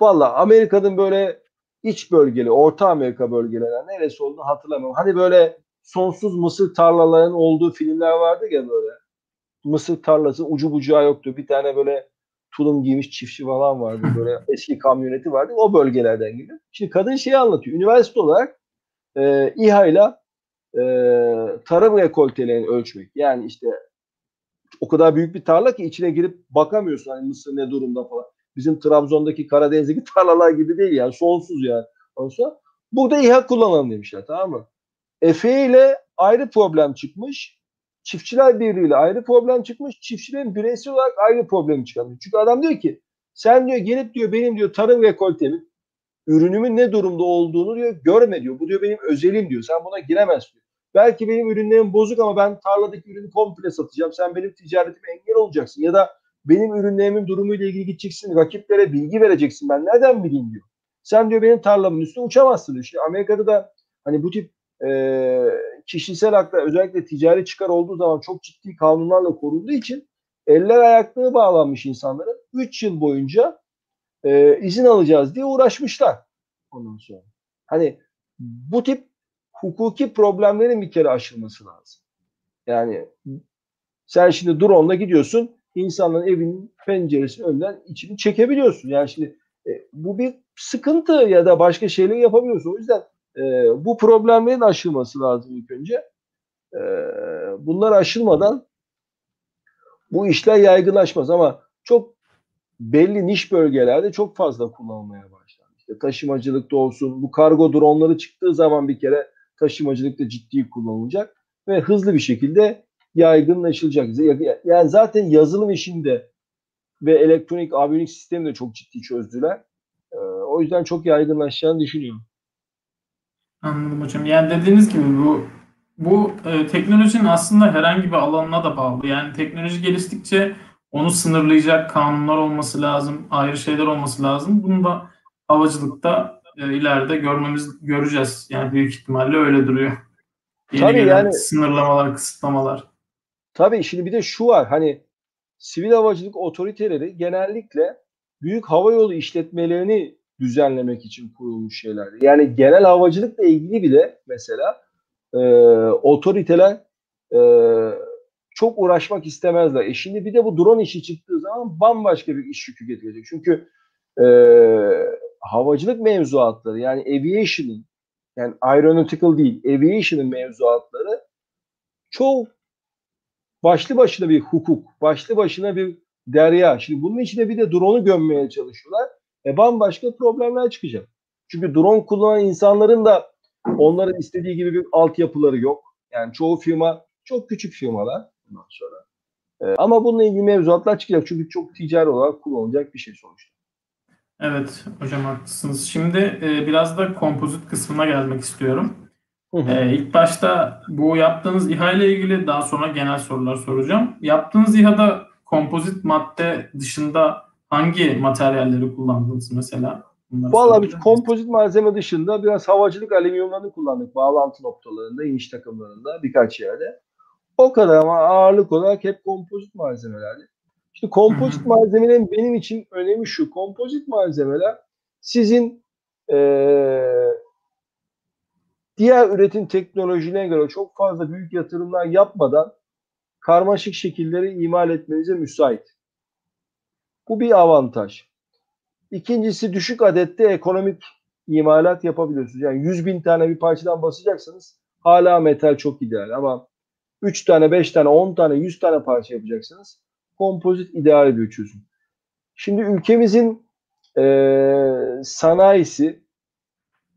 Valla Amerika'nın böyle iç bölgeli, Orta Amerika bölgelerine neresi olduğunu hatırlamıyorum. Hani böyle sonsuz mısır tarlalarının olduğu filmler vardı ya böyle. Mısır tarlası ucu bucağı yoktu. Bir tane böyle tulum giymiş çiftçi falan vardı. Böyle eski kamyoneti vardı. O bölgelerden geliyor. Şimdi kadın şeyi anlatıyor. Üniversite olarak e, İHA ile e, tarım rekoltelerini ölçmek. Yani işte o kadar büyük bir tarla ki içine girip bakamıyorsun. Hani Mısır ne durumda falan. Bizim Trabzon'daki Karadeniz'deki tarlalar gibi değil yani. Sonsuz yani. Sonra burada İHA kullanalım demişler tamam mı? Efe ile ayrı problem çıkmış. Çiftçiler Birliği ayrı problem çıkmış. Çiftçilerin bireysel olarak ayrı problemi çıkarmış. Çünkü adam diyor ki sen diyor gelip diyor benim diyor tarım rekoltemin ürünümün ne durumda olduğunu diyor görme diyor. Bu diyor benim özelim diyor. Sen buna giremezsin diyor. Belki benim ürünlerim bozuk ama ben tarladaki ürünü komple satacağım. Sen benim ticaretime engel olacaksın. Ya da benim ürünlerimin durumuyla ilgili gideceksin. Rakiplere bilgi vereceksin. Ben nereden bileyim diyor. Sen diyor benim tarlamın üstüne uçamazsın diyor. İşte Amerika'da da hani bu tip e, kişisel haklar özellikle ticari çıkar olduğu zaman çok ciddi kanunlarla korunduğu için eller ayakları bağlanmış insanların 3 yıl boyunca e, izin alacağız diye uğraşmışlar ondan sonra. Hani bu tip hukuki problemlerin bir kere aşılması lazım. Yani sen şimdi drone'la gidiyorsun insanların evinin penceresinin önünden içini çekebiliyorsun. Yani şimdi e, bu bir sıkıntı ya da başka şeyler yapabiliyorsun. O yüzden e, bu problemlerin aşılması lazım ilk önce. E, bunlar aşılmadan bu işler yaygınlaşmaz ama çok belli niş bölgelerde çok fazla kullanılmaya başlandı. İşte taşımacılıkta olsun, bu kargo dronları çıktığı zaman bir kere taşımacılıkta ciddi kullanılacak ve hızlı bir şekilde yaygınlaşılacak. Yani zaten yazılım işinde ve elektronik aviyonik sistemi de çok ciddi çözdüler. Ee, o yüzden çok yaygınlaşacağını düşünüyorum. Anladım hocam. Yani dediğiniz gibi bu bu e, teknolojinin aslında herhangi bir alanına da bağlı. Yani teknoloji geliştikçe onu sınırlayacak kanunlar olması lazım, ayrı şeyler olması lazım. Bunu da havacılıkta e, ileride görmemiz göreceğiz. Yani büyük ihtimalle öyle duruyor. Yeni Tabii yani sınırlamalar, kısıtlamalar. tabii şimdi bir de şu var hani sivil havacılık otoriteleri genellikle büyük havayolu işletmelerini düzenlemek için kurulmuş şeyler. Yani genel havacılıkla ilgili bile mesela e, otoriteler e, çok uğraşmak istemezler. E şimdi bir de bu drone işi çıktığı zaman bambaşka bir iş yükü getirecek. Çünkü e, havacılık mevzuatları yani aviation'ın yani aeronautical değil aviation'ın mevzuatları çok başlı başına bir hukuk, başlı başına bir derya. Şimdi bunun içine bir de drone'u gömmeye çalışıyorlar. E bambaşka problemler çıkacak. Çünkü drone kullanan insanların da onların istediği gibi bir altyapıları yok. Yani çoğu firma çok küçük firmalar bundan sonra. E, ama bununla ilgili mevzuatlar çıkacak. Çünkü çok ticari olarak kullanılacak bir şey sonuçta. Evet hocam haklısınız. Şimdi e, biraz da kompozit kısmına gelmek istiyorum. Hı hı. Ee, ilk başta bu yaptığınız İHA ile ilgili daha sonra genel sorular soracağım. Yaptığınız İHA'da kompozit madde dışında hangi materyalleri kullandınız mesela? Bunları Valla sorabilir biz kompozit malzeme dışında biraz havacılık alüminyumlarını kullandık. Bağlantı noktalarında, iniş takımlarında birkaç yerde. O kadar ama ağırlık olarak hep kompozit malzemelerdi. İşte kompozit malzemelerin benim için önemi şu. Kompozit malzemeler sizin eee, diğer üretim teknolojilerine göre çok fazla büyük yatırımlar yapmadan karmaşık şekilleri imal etmenize müsait. Bu bir avantaj. İkincisi düşük adette ekonomik imalat yapabiliyorsunuz. Yani 100 bin tane bir parçadan basacaksanız hala metal çok ideal ama 3 tane, 5 tane, 10 tane, 100 tane parça yapacaksınız. Kompozit ideal bir çözüm. Şimdi ülkemizin eee, sanayisi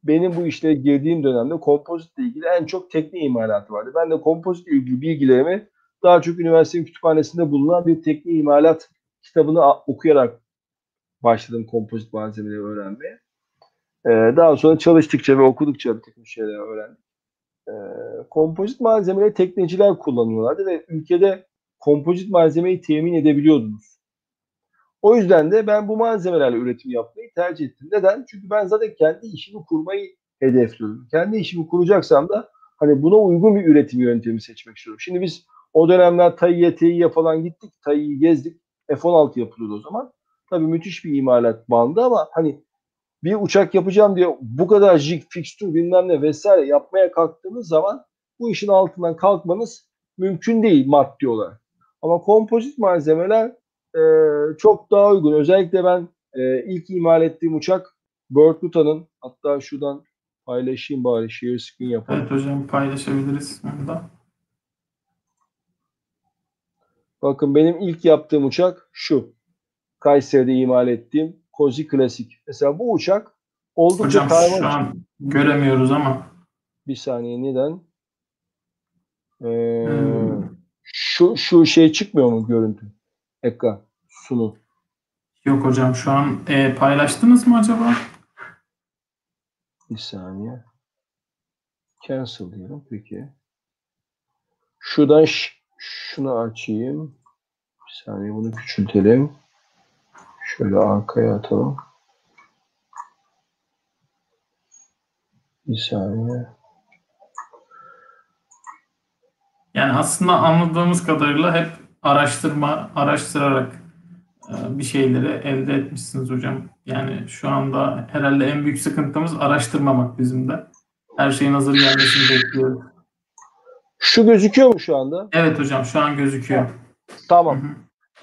benim bu işlere girdiğim dönemde kompozitle ilgili en çok teknik imalatı vardı. Ben de kompozitle ilgili bilgilerimi daha çok üniversitenin kütüphanesinde bulunan bir teknik imalat kitabını okuyarak başladım kompozit malzemeleri öğrenmeye. Ee, daha sonra çalıştıkça ve okudukça bir takım şeyler öğrendim. Ee, kompozit malzemeleri tekneciler kullanıyorlardı ve ülkede kompozit malzemeyi temin edebiliyordunuz. O yüzden de ben bu malzemelerle üretim yapmayı tercih ettim. Neden? Çünkü ben zaten kendi işimi kurmayı hedefliyorum. Kendi işimi kuracaksam da Hani buna uygun bir üretim yöntemi seçmek istiyorum. Şimdi biz o dönemler Tayyi'ye, falan gittik. Tayyi'yi gezdik. F-16 yapılıyordu o zaman. Tabii müthiş bir imalat bandı ama hani bir uçak yapacağım diye bu kadar jig, fixture bilmem ne vesaire yapmaya kalktığınız zaman bu işin altından kalkmanız mümkün değil maddi olarak. Ama kompozit malzemeler e, çok daha uygun. Özellikle ben e, ilk imal ettiğim uçak Berkuta'nın hatta şuradan paylaşayım bari share screen yapalım. Evet hocam paylaşabiliriz onu da. Bakın benim ilk yaptığım uçak şu. Kayseri'de imal ettiğim Kozi Klasik. Mesela bu uçak oldukça Hocam karmaşık. şu an göremiyoruz ama Bir saniye neden? Ee, Hmm. şu şu şey çıkmıyor mu görüntü? Ekran sunu. yok hocam şu an e, paylaştınız mı acaba? Bir saniye. Cancel diyorum peki. Şuradan şunu açayım. Bir saniye bunu küçültelim. Şöyle arkaya atalım. Bir saniye. Yani aslında anladığımız kadarıyla hep araştırma, araştırarak e, bir şeyleri elde etmişsiniz hocam. Yani şu anda herhalde en büyük sıkıntımız araştırmamak bizim de. Her şeyin hazır gelmesini bekliyoruz. Şu gözüküyor mu şu anda? Evet hocam şu an gözüküyor. Tamam.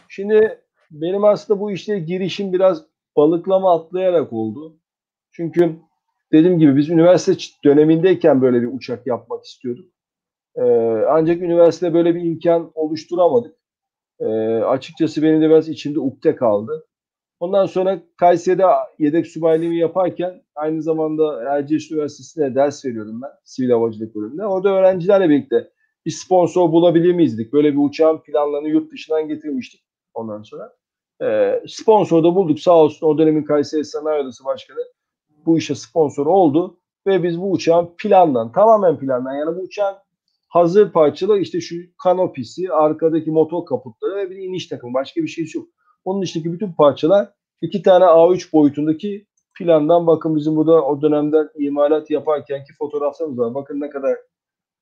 Şimdi benim aslında bu işte girişim biraz balıklama atlayarak oldu. Çünkü dediğim gibi biz üniversite dönemindeyken böyle bir uçak yapmak istiyorduk. Ee, ancak üniversitede böyle bir imkan oluşturamadık. Ee, açıkçası benim de biraz içimde ukde kaldı. Ondan sonra Kayseri'de yedek subaylığımı yaparken aynı zamanda Erciyes Üniversitesi'nde ders veriyordum ben sivil havacılık bölümünde. Orada öğrencilerle birlikte bir sponsor bulabilir miyiz dedik. Böyle bir uçağın planlarını yurt dışından getirmiştik ondan sonra. Ee, sponsor da bulduk sağ olsun o dönemin Kayseri Sanayi Odası Başkanı bu işe sponsor oldu ve biz bu uçağın plandan tamamen plandan yani bu uçağın hazır parçalar işte şu kanopisi, arkadaki motor kaputları ve bir iniş takımı. Başka bir şey yok. Onun dışındaki bütün parçalar iki tane A3 boyutundaki plandan bakın bizim burada o dönemden imalat yaparkenki fotoğraflarımız var. Bakın ne kadar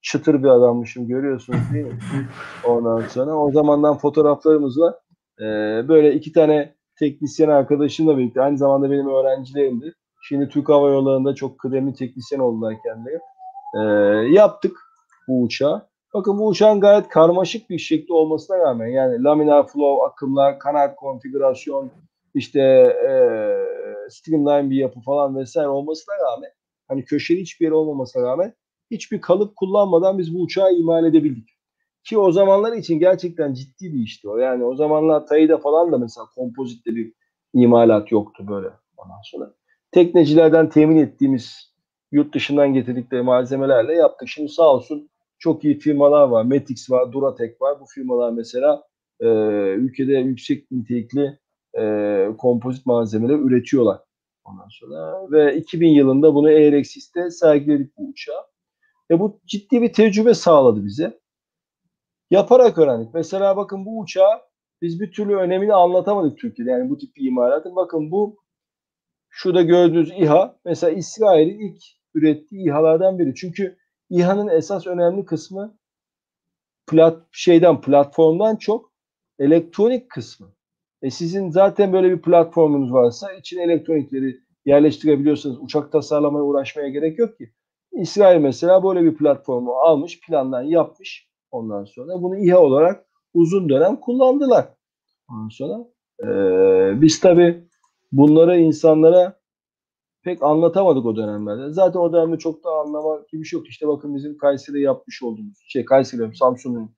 çıtır bir adammışım görüyorsunuz değil mi? Ondan sonra o zamandan fotoğraflarımız var. Ee, böyle iki tane teknisyen arkadaşımla birlikte aynı zamanda benim öğrencilerimdi. Şimdi Türk Hava Yolları'nda çok kıdemli teknisyen oldular kendileri. Ee, yaptık bu uçağı. Bakın bu uçağın gayet karmaşık bir şekli olmasına rağmen yani laminar flow akımlar, kanat konfigürasyon, işte e, streamline bir yapı falan vesaire olmasına rağmen hani köşeli hiçbir yer olmamasına rağmen hiçbir kalıp kullanmadan biz bu uçağı imal edebildik. Ki o zamanlar için gerçekten ciddi bir işti o. Yani o zamanlar Tayı'da falan da mesela kompozitte bir imalat yoktu böyle ondan sonra. Teknecilerden temin ettiğimiz yurt dışından getirdikleri malzemelerle yaptık. Şimdi sağ olsun çok iyi firmalar var. Metix var, Duratek var. Bu firmalar mesela e, ülkede yüksek nitelikli e, kompozit malzemeler üretiyorlar. Ondan sonra ve 2000 yılında bunu Airexis'te sergiledik bu uçağı. Ve bu ciddi bir tecrübe sağladı bize. Yaparak öğrendik. Mesela bakın bu uçağı biz bir türlü önemini anlatamadık Türkiye'de. Yani bu tip bir imalatın. Bakın bu şurada gördüğünüz İHA mesela İsrail'in ilk ürettiği İHA'lardan biri. Çünkü İHA'nın esas önemli kısmı plat şeyden platformdan çok elektronik kısmı. E sizin zaten böyle bir platformunuz varsa içine elektronikleri yerleştirebiliyorsanız uçak tasarlamaya uğraşmaya gerek yok ki. İsrail mesela böyle bir platformu almış, plandan yapmış. Ondan sonra bunu İHA olarak uzun dönem kullandılar. Ondan sonra e, biz tabii bunları insanlara pek anlatamadık o dönemlerde. Zaten o dönemde çok da anlama gibi bir şey yoktu. İşte bakın bizim Kayseri'de yapmış olduğumuz şey Kayseri, Samsun'un.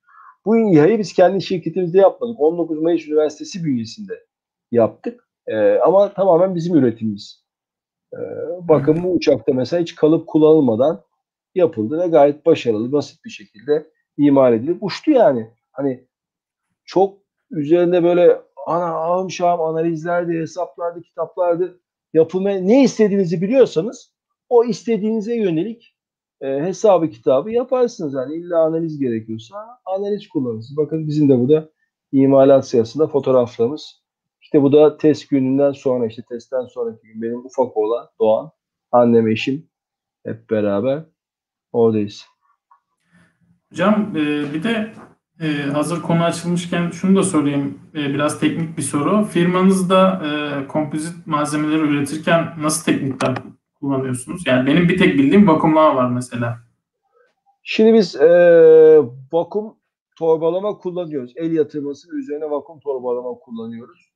Bu İHA'yı biz kendi şirketimizde yapmadık. 19 Mayıs Üniversitesi bünyesinde yaptık. Ee, ama tamamen bizim üretimimiz. Ee, bakın bu uçakta mesela hiç kalıp kullanılmadan yapıldı ve gayet başarılı, basit bir şekilde imal edilip uçtu yani. Hani çok üzerinde böyle ana ağım şahım analizlerdi, hesaplardı, kitaplardı yapımı ne istediğinizi biliyorsanız o istediğinize yönelik e, hesabı kitabı yaparsınız. Yani illa analiz gerekiyorsa analiz kullanırsınız. Bakın bizim de burada imalat sırasında fotoğraflarımız. İşte bu da test gününden sonra işte testten sonraki gün benim ufak oğlan Doğan, annem eşim hep beraber oradayız. Hocam e, bir de e, hazır konu açılmışken şunu da sorayım. E, biraz teknik bir soru. Firmanızda e, kompozit malzemeleri üretirken nasıl teknikler kullanıyorsunuz? Yani benim bir tek bildiğim vakumlama var mesela. Şimdi biz e, vakum torbalama kullanıyoruz. El yatırması üzerine vakum torbalama kullanıyoruz.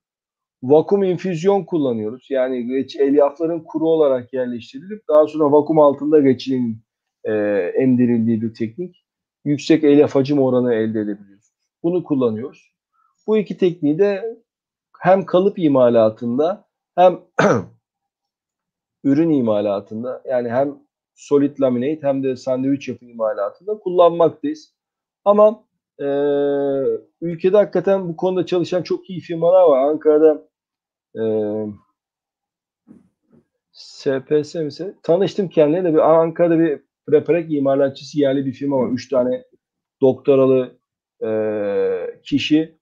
Vakum infüzyon kullanıyoruz. Yani elyafların kuru olarak yerleştirilip daha sonra vakum altında reçinenin e, emdirildiği bir teknik. Yüksek elyaf hacim oranı elde edebiliyoruz. Bunu kullanıyoruz. Bu iki tekniği de hem kalıp imalatında hem ürün imalatında yani hem solid laminate hem de sandviç yapı imalatında kullanmaktayız. Ama e, ülkede hakikaten bu konuda çalışan çok iyi firmalar var. Ankara'da e, SPS mi? Tanıştım kendine bir Ankara'da bir preparek imalatçısı yerli bir firma var. Üç tane doktoralı e, kişi,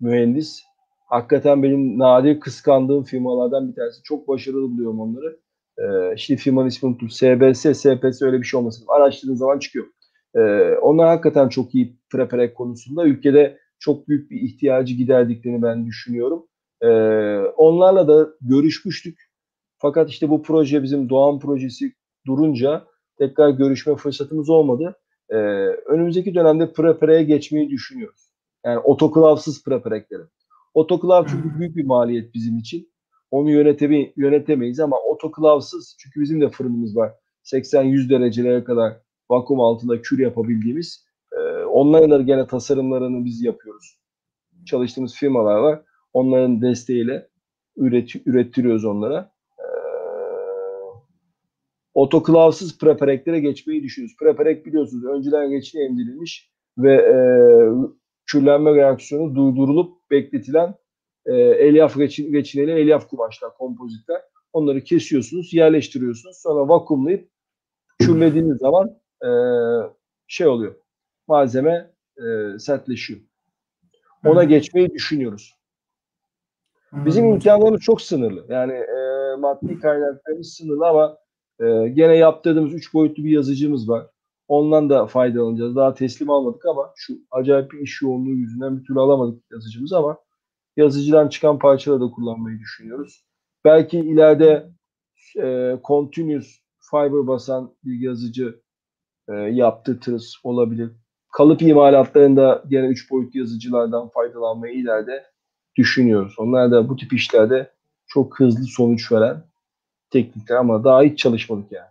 mühendis. Hakikaten benim nadir kıskandığım firmalardan bir tanesi. Çok başarılı buluyorum onları. E, işte firmanın ismini unuttum. SBS, SPS öyle bir şey olmasın. Araştırdığın zaman çıkıyor. E, onlar hakikaten çok iyi preparek konusunda. Ülkede çok büyük bir ihtiyacı giderdiklerini ben düşünüyorum. E, onlarla da görüşmüştük. Fakat işte bu proje bizim Doğan projesi durunca tekrar görüşme fırsatımız olmadı. Ee, önümüzdeki dönemde prepareye geçmeyi düşünüyoruz. Yani otoklavsız preparekleri. Otoklav çünkü büyük bir maliyet bizim için. Onu yöneteme, yönetemeyiz ama otoklavsız çünkü bizim de fırınımız var. 80-100 derecelere kadar vakum altında kür yapabildiğimiz. E, onların gene tasarımlarını biz yapıyoruz. Çalıştığımız firmalar var. Onların desteğiyle üret, ürettiriyoruz onlara otoklavsız prepareklere geçmeyi düşünüyoruz. Preparek biliyorsunuz önceden geçine emdirilmiş ve e, kürlenme reaksiyonu durdurulup bekletilen e, elyaf reçin, reçineli elyaf kumaşlar, kompozitler. Onları kesiyorsunuz, yerleştiriyorsunuz. Sonra vakumlayıp kürlediğiniz zaman e, şey oluyor. Malzeme e, sertleşiyor. Ona geçmeyi düşünüyoruz. Bizim imkanlarımız çok sınırlı. Yani e, maddi kaynaklarımız sınırlı ama ee, gene yaptırdığımız üç boyutlu bir yazıcımız var. Ondan da faydalanacağız. Daha teslim almadık ama şu acayip bir iş yoğunluğu yüzünden bir türlü alamadık yazıcımızı ama yazıcıdan çıkan parçaları da kullanmayı düşünüyoruz. Belki ileride e, continuous fiber basan bir yazıcı e, yaptırtırız olabilir. Kalıp imalatlarında gene üç boyutlu yazıcılardan faydalanmayı ileride düşünüyoruz. Onlar da bu tip işlerde çok hızlı sonuç veren teknikler ama daha hiç çalışmadık yani.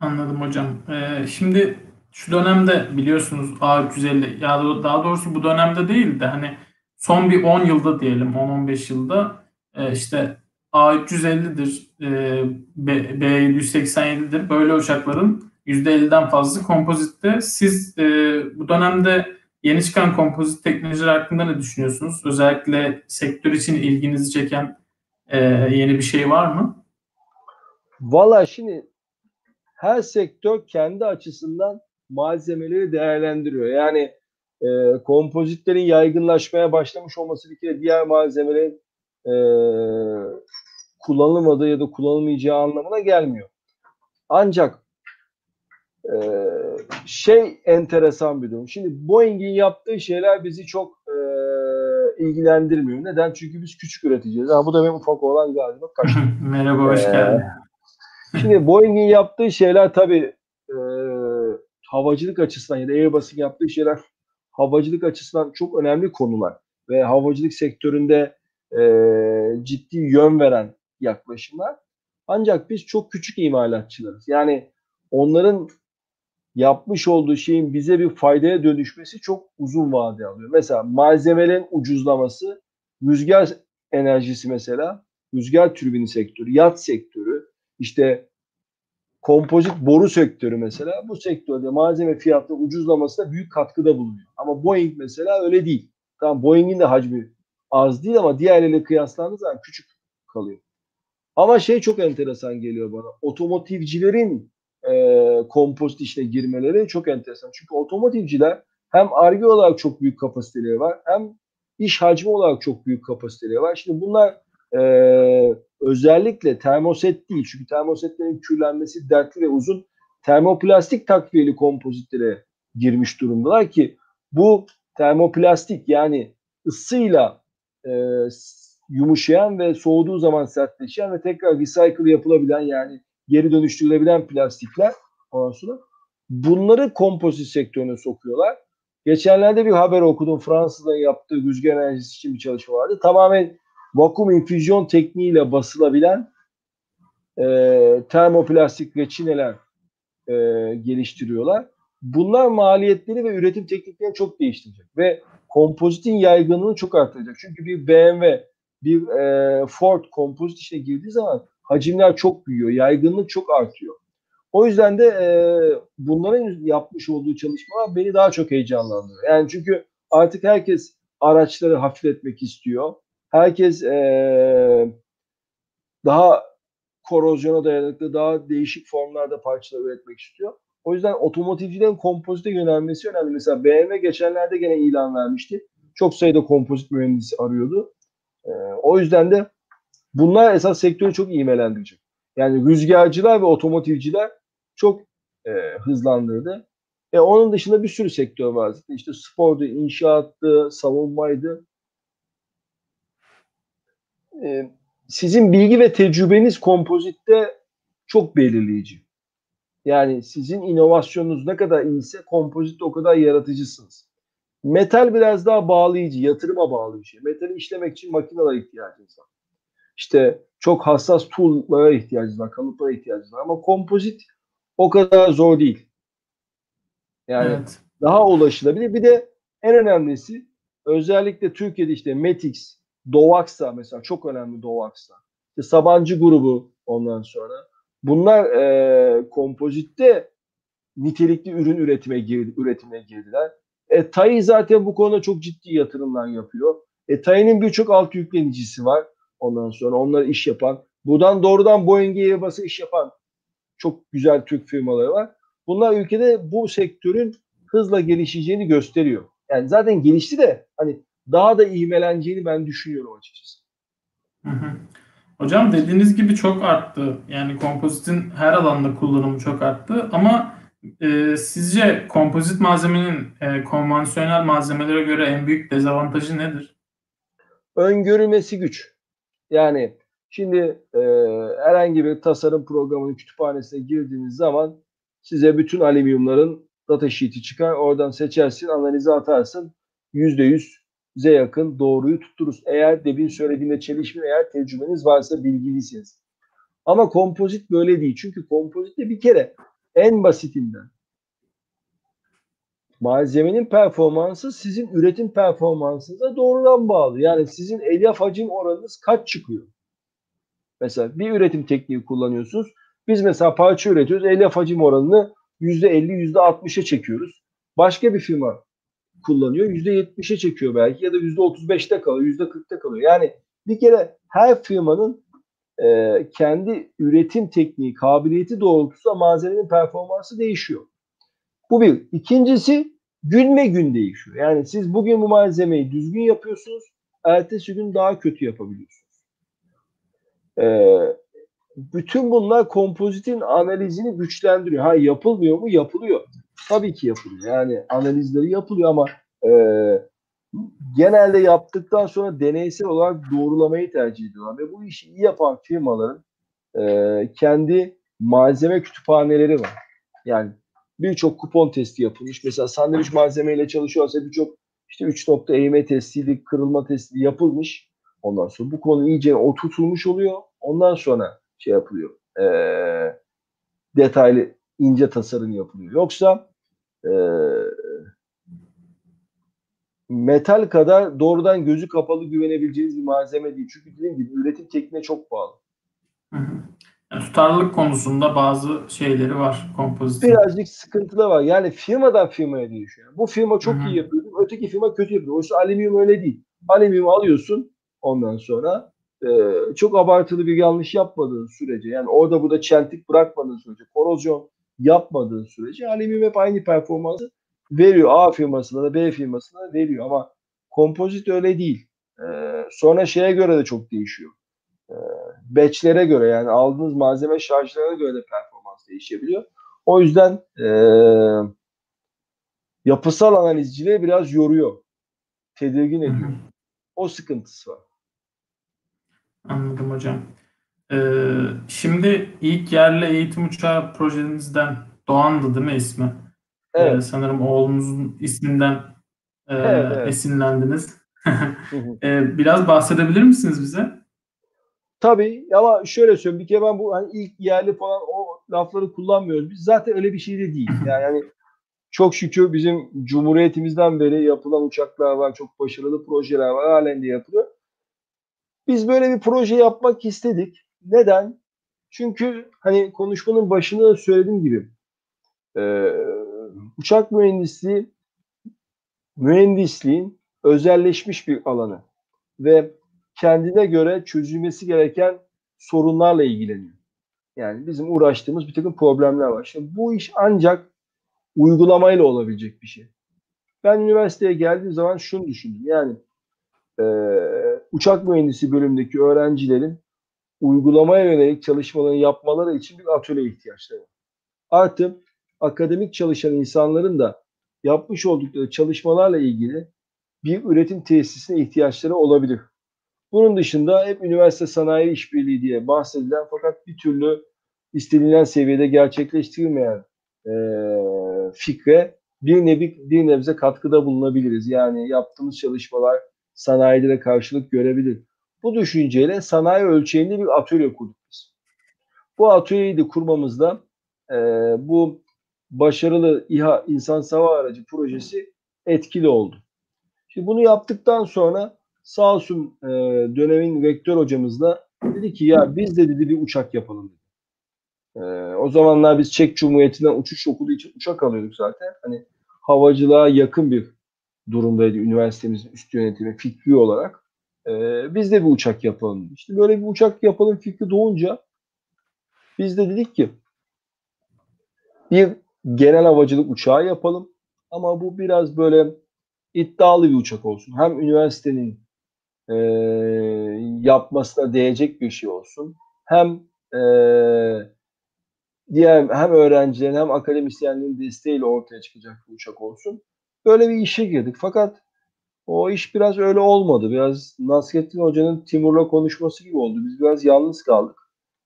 Anladım hocam. Ee, şimdi şu dönemde biliyorsunuz A350 ya daha doğrusu bu dönemde değil de hani son bir 10 yılda diyelim 10-15 yılda e, işte A350'dir, e, B787'dir böyle uçakların %50'den fazla kompozitte. Siz e, bu dönemde yeni çıkan kompozit teknolojiler hakkında ne düşünüyorsunuz? Özellikle sektör için ilginizi çeken e, yeni bir şey var mı? Valla şimdi her sektör kendi açısından malzemeleri değerlendiriyor. Yani e, kompozitlerin yaygınlaşmaya başlamış olması bir kere diğer malzemelerin e, kullanılmadığı ya da kullanılmayacağı anlamına gelmiyor. Ancak e, şey enteresan bir durum. Şimdi Boeing'in yaptığı şeyler bizi çok ilgilendirmiyor. Neden? Çünkü biz küçük üreticiyiz. Ha, bu da benim ufak olan kaçtı. Merhaba, hoş ee, geldin. Şimdi Boeing'in yaptığı şeyler tabii e, havacılık açısından ya da Airbus'un yaptığı şeyler havacılık açısından çok önemli konular ve havacılık sektöründe e, ciddi yön veren yaklaşımlar. Ancak biz çok küçük imalatçılarız. Yani onların yapmış olduğu şeyin bize bir faydaya dönüşmesi çok uzun vade alıyor. Mesela malzemelerin ucuzlaması, rüzgar enerjisi mesela, rüzgar türbini sektörü, yat sektörü, işte kompozit boru sektörü mesela bu sektörde malzeme fiyatları ucuzlamasına büyük katkıda bulunuyor. Ama Boeing mesela öyle değil. Tamam Boeing'in de hacmi az değil ama diğerleriyle kıyaslandığı zaman küçük kalıyor. Ama şey çok enteresan geliyor bana. Otomotivcilerin e, kompozit işine girmeleri çok enteresan. Çünkü otomotivciler hem arge olarak çok büyük kapasiteleri var hem iş hacmi olarak çok büyük kapasiteleri var. Şimdi bunlar e, özellikle termoset değil çünkü termosetlerin küllenmesi dertli ve uzun termoplastik takviyeli kompozitlere girmiş durumdalar ki bu termoplastik yani ısıyla e, yumuşayan ve soğuduğu zaman sertleşen ve tekrar recycle yapılabilen yani geri dönüştürülebilen plastikler ondan sonra bunları kompozit sektörüne sokuyorlar. Geçenlerde bir haber okudum. Fransızların yaptığı rüzgar enerjisi için bir çalışma vardı. Tamamen vakum infüzyon tekniğiyle basılabilen e, termoplastik reçineler e, geliştiriyorlar. Bunlar maliyetleri ve üretim tekniklerini çok değiştirecek ve kompozitin yaygınlığını çok artıracak. Çünkü bir BMW, bir e, Ford kompozit işine girdiği zaman hacimler çok büyüyor, yaygınlık çok artıyor. O yüzden de e, bunların yapmış olduğu çalışmalar beni daha çok heyecanlandırıyor. Yani çünkü artık herkes araçları hafifletmek istiyor. Herkes e, daha korozyona dayanıklı, daha değişik formlarda parçalar üretmek istiyor. O yüzden otomotivcilerin kompozite yönelmesi önemli. Mesela BMW geçenlerde gene ilan vermişti. Çok sayıda kompozit mühendisi arıyordu. E, o yüzden de bunlar esas sektörü çok iğmelendirecek. Yani rüzgarcılar ve otomotivciler çok e, hızlandırdı. E, onun dışında bir sürü sektör var. İşte spordu, inşaattı, savunmaydı. E, sizin bilgi ve tecrübeniz kompozitte çok belirleyici. Yani sizin inovasyonunuz ne kadar iyiyse kompozitte o kadar yaratıcısınız. Metal biraz daha bağlayıcı, yatırıma bağlı bir şey. Metali işlemek için makinelere ihtiyacınız var. İşte çok hassas tool'lara ihtiyacınız var, kalıplara ihtiyacınız var. Ama kompozit o kadar zor değil. Yani evet. daha ulaşılabilir. Bir de en önemlisi özellikle Türkiye'de işte Metix, Dovax'a mesela çok önemli Dovax'a. İşte Sabancı grubu ondan sonra. Bunlar e, kompozitte nitelikli ürün üretime girdi, üretimine girdiler. E, TAI zaten bu konuda çok ciddi yatırımlar yapıyor. E, TAI'nin birçok alt yüklenicisi var. Ondan sonra onlar iş yapan. Buradan doğrudan Boeing'e Airbus'a iş yapan çok güzel Türk firmaları var. Bunlar ülkede bu sektörün hızla gelişeceğini gösteriyor. Yani zaten gelişti de hani daha da ivmeleneceğini ben düşünüyorum açıkçası. Hı hı. Hocam dediğiniz gibi çok arttı. Yani kompozitin her alanda kullanımı çok arttı. Ama e, sizce kompozit malzemenin e, konvansiyonel malzemelere göre en büyük dezavantajı nedir? Öngörülmesi güç. Yani Şimdi e, herhangi bir tasarım programının kütüphanesine girdiğiniz zaman size bütün alüminyumların data sheet'i çıkar. Oradan seçersin, analize atarsın. %100'e yakın doğruyu tuttururuz. Eğer demin söylediğimde çelişme eğer tecrübeniz varsa bilgilisiniz. Ama kompozit böyle değil. Çünkü kompozitte bir kere en basitinden malzemenin performansı sizin üretim performansınıza doğrudan bağlı. Yani sizin elyaf hacim oranınız kaç çıkıyor? Mesela bir üretim tekniği kullanıyorsunuz. Biz mesela parça üretiyoruz. Elyaf hacim oranını %50, %60'a çekiyoruz. Başka bir firma kullanıyor. %70'e çekiyor belki ya da %35'te kalıyor, %40'te kalıyor. Yani bir kere her firmanın e, kendi üretim tekniği, kabiliyeti doğrultusunda malzemenin performansı değişiyor. Bu bir. İkincisi günme gün değişiyor. Yani siz bugün bu malzemeyi düzgün yapıyorsunuz, ertesi gün daha kötü yapabiliyorsunuz. E, bütün bunlar kompozitin analizini güçlendiriyor. Ha yapılmıyor mu? Yapılıyor. Tabii ki yapılıyor. Yani analizleri yapılıyor ama e, genelde yaptıktan sonra deneysel olarak doğrulamayı tercih ediyorlar. Ve bu işi iyi yapan firmaların e, kendi malzeme kütüphaneleri var. Yani birçok kupon testi yapılmış. Mesela sandviç malzemeyle çalışıyorsa birçok işte 3 nokta eğme testiydi, kırılma testi yapılmış. Ondan sonra bu konu iyice oturtulmuş oluyor. Ondan sonra şey yapılıyor. E, detaylı ince tasarım yapılıyor. Yoksa e, metal kadar doğrudan gözü kapalı güvenebileceğiniz bir malzeme değil. Çünkü dediğim gibi üretim tekniğine çok bağlı. Yani tutarlılık konusunda bazı şeyleri var kompozitin. Birazcık sıkıntılı var. Yani firmadan firmaya değişiyor. Bu firma çok Hı-hı. iyi yapıyor. Öteki firma kötü yapıyor. Oysa alüminyum öyle değil. Alüminyum alıyorsun ondan sonra e, çok abartılı bir yanlış yapmadığın sürece yani orada burada çentik bırakmadığın sürece korozyon yapmadığın sürece alüminyum hep aynı performansı veriyor. A firmasına da B firmasına da veriyor ama kompozit öyle değil. E, sonra şeye göre de çok değişiyor. E, batchlere göre yani aldığınız malzeme şarjlarına göre de performans değişebiliyor. O yüzden e, yapısal analizciliği biraz yoruyor. Tedirgin ediyor. O sıkıntısı var. Anladım hocam. Ee, şimdi ilk yerli eğitim uçağı projenizden Doğan'dı değil mi ismi? Ee, Evet. sanırım oğlunuzun isminden e, Evet, evet. esinlendiniz. Ee, biraz bahsedebilir misiniz bize? Tabii ama şöyle söyleyeyim bir kere ben bu hani ilk yerli falan o lafları kullanmıyoruz. Biz zaten öyle bir şey de değil. Yani hani çok şükür bizim Cumhuriyetimizden beri yapılan uçaklar var. Çok başarılı projeler var. Halen de yapılıyor. Biz böyle bir proje yapmak istedik. Neden? Çünkü hani konuşmanın başında da söylediğim gibi e, uçak mühendisliği mühendisliğin özelleşmiş bir alanı ve kendine göre çözülmesi gereken sorunlarla ilgileniyor. Yani bizim uğraştığımız bir takım problemler var. Şimdi bu iş ancak uygulamayla olabilecek bir şey. Ben üniversiteye geldiğim zaman şunu düşündüm. Yani e, uçak mühendisi bölümündeki öğrencilerin uygulamaya yönelik çalışmalarını yapmaları için bir atölye ihtiyaçları var. Artı akademik çalışan insanların da yapmış oldukları çalışmalarla ilgili bir üretim tesisine ihtiyaçları olabilir. Bunun dışında hep üniversite sanayi işbirliği diye bahsedilen fakat bir türlü istenilen seviyede gerçekleştirilmeyen e, fikre bir nevi bir nebze katkıda bulunabiliriz. Yani yaptığımız çalışmalar sanayide de karşılık görebilir. Bu düşünceyle sanayi ölçeğinde bir atölye kurduk biz. Bu atölyeyi de kurmamızda e, bu başarılı İHA insan hava aracı projesi etkili oldu. Şimdi bunu yaptıktan sonra sağ olsun e, dönemin vektör hocamızla dedi ki ya biz de dedi bir uçak yapalım dedi. E, o zamanlar biz Çek Cumhuriyeti'nden uçuş okulu için uçak alıyorduk zaten. Hani havacılığa yakın bir durumdaydı üniversitemizin üst yönetimi fikri olarak. E, biz de bir uçak yapalım. İşte böyle bir uçak yapalım fikri doğunca biz de dedik ki bir genel havacılık uçağı yapalım. Ama bu biraz böyle iddialı bir uçak olsun. Hem üniversitenin e, yapmasına değecek bir şey olsun. Hem e, diğer hem öğrencilerin hem akademisyenlerin desteğiyle ortaya çıkacak bir uçak olsun. Böyle bir işe girdik. Fakat o iş biraz öyle olmadı. Biraz Nasrettin Hoca'nın Timur'la konuşması gibi oldu. Biz biraz yalnız kaldık.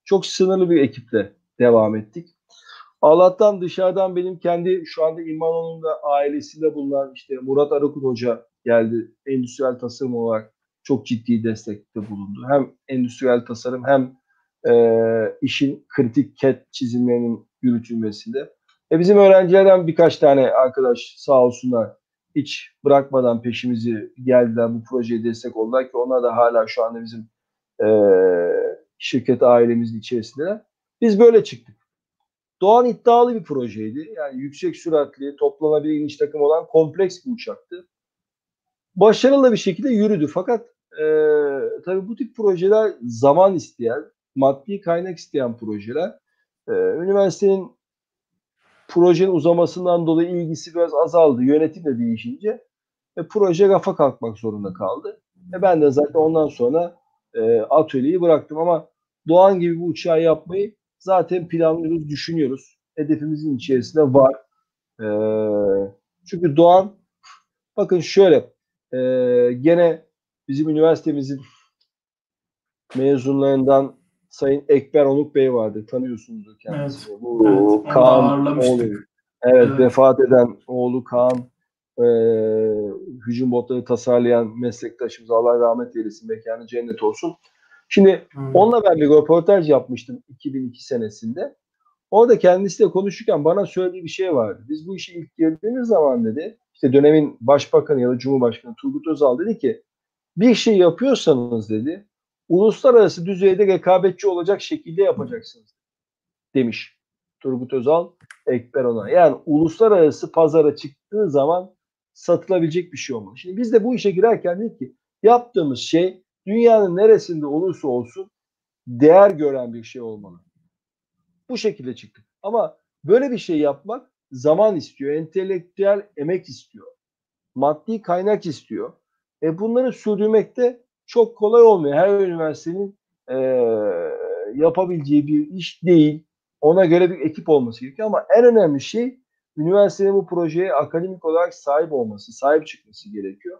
Çok sınırlı bir ekiple devam ettik. Allah'tan dışarıdan benim kendi şu anda İmanoğlu'nun da ailesinde bulunan işte Murat Arakut Hoca geldi. Endüstriyel tasarım olarak çok ciddi destekte bulundu. Hem endüstriyel tasarım hem e, işin kritik ket çizimlerinin yürütülmesinde. E bizim öğrencilerden birkaç tane arkadaş sağ olsunlar hiç bırakmadan peşimizi geldiler bu projeye destek oldular ki onlar da hala şu anda bizim e, şirket ailemizin içerisinde. Biz böyle çıktık. Doğan iddialı bir projeydi. Yani yüksek süratli, toplanabilir iniş takım olan kompleks bir uçaktı. Başarılı bir şekilde yürüdü. Fakat e, tabii bu tip projeler zaman isteyen, maddi kaynak isteyen projeler. E, üniversitenin projenin uzamasından dolayı ilgisi biraz azaldı. Yönetim de değişince e, proje rafa kalkmak zorunda kaldı. E, ben de zaten ondan sonra e, atölyeyi bıraktım ama Doğan gibi bu uçağı yapmayı zaten planlıyoruz, düşünüyoruz. Hedefimizin içerisinde var. Ee, çünkü Doğan, bakın şöyle, e, gene bizim üniversitemizin mezunlarından Sayın Ekber Onuk Bey vardı. Tanıyorsunuzdur kendisini. Evet, Bu evet, Kaan oğlu. Evet, Evet. vefat eden oğlu Kaan e, hücum botları tasarlayan meslektaşımız Allah rahmet eylesin mekanı cennet olsun. Şimdi Hmm. Onunla ben bir röportaj yapmıştım 2002 senesinde. Orada kendisiyle konuşurken bana söylediği bir şey vardı. Biz bu işe ilk girdiğimiz zaman dedi, işte dönemin başbakanı ya da cumhurbaşkanı Turgut Özal dedi ki, bir şey yapıyorsanız dedi, uluslararası düzeyde rekabetçi olacak şekilde yapacaksınız demiş Turgut Özal Ekber ona. Yani uluslararası pazara çıktığı zaman satılabilecek bir şey olmalı. Şimdi biz de bu işe girerken dedik ki yaptığımız şey dünyanın neresinde olursa olsun değer gören bir şey olmalı. Bu şekilde çıktık. Ama böyle bir şey yapmak zaman istiyor, entelektüel emek istiyor, maddi kaynak istiyor. E bunları sürdürmekte çok kolay olmuyor. Her üniversitenin e, yapabileceği bir iş değil. Ona göre bir ekip olması gerekiyor ama en önemli şey üniversitenin bu projeye akademik olarak sahip olması, sahip çıkması gerekiyor.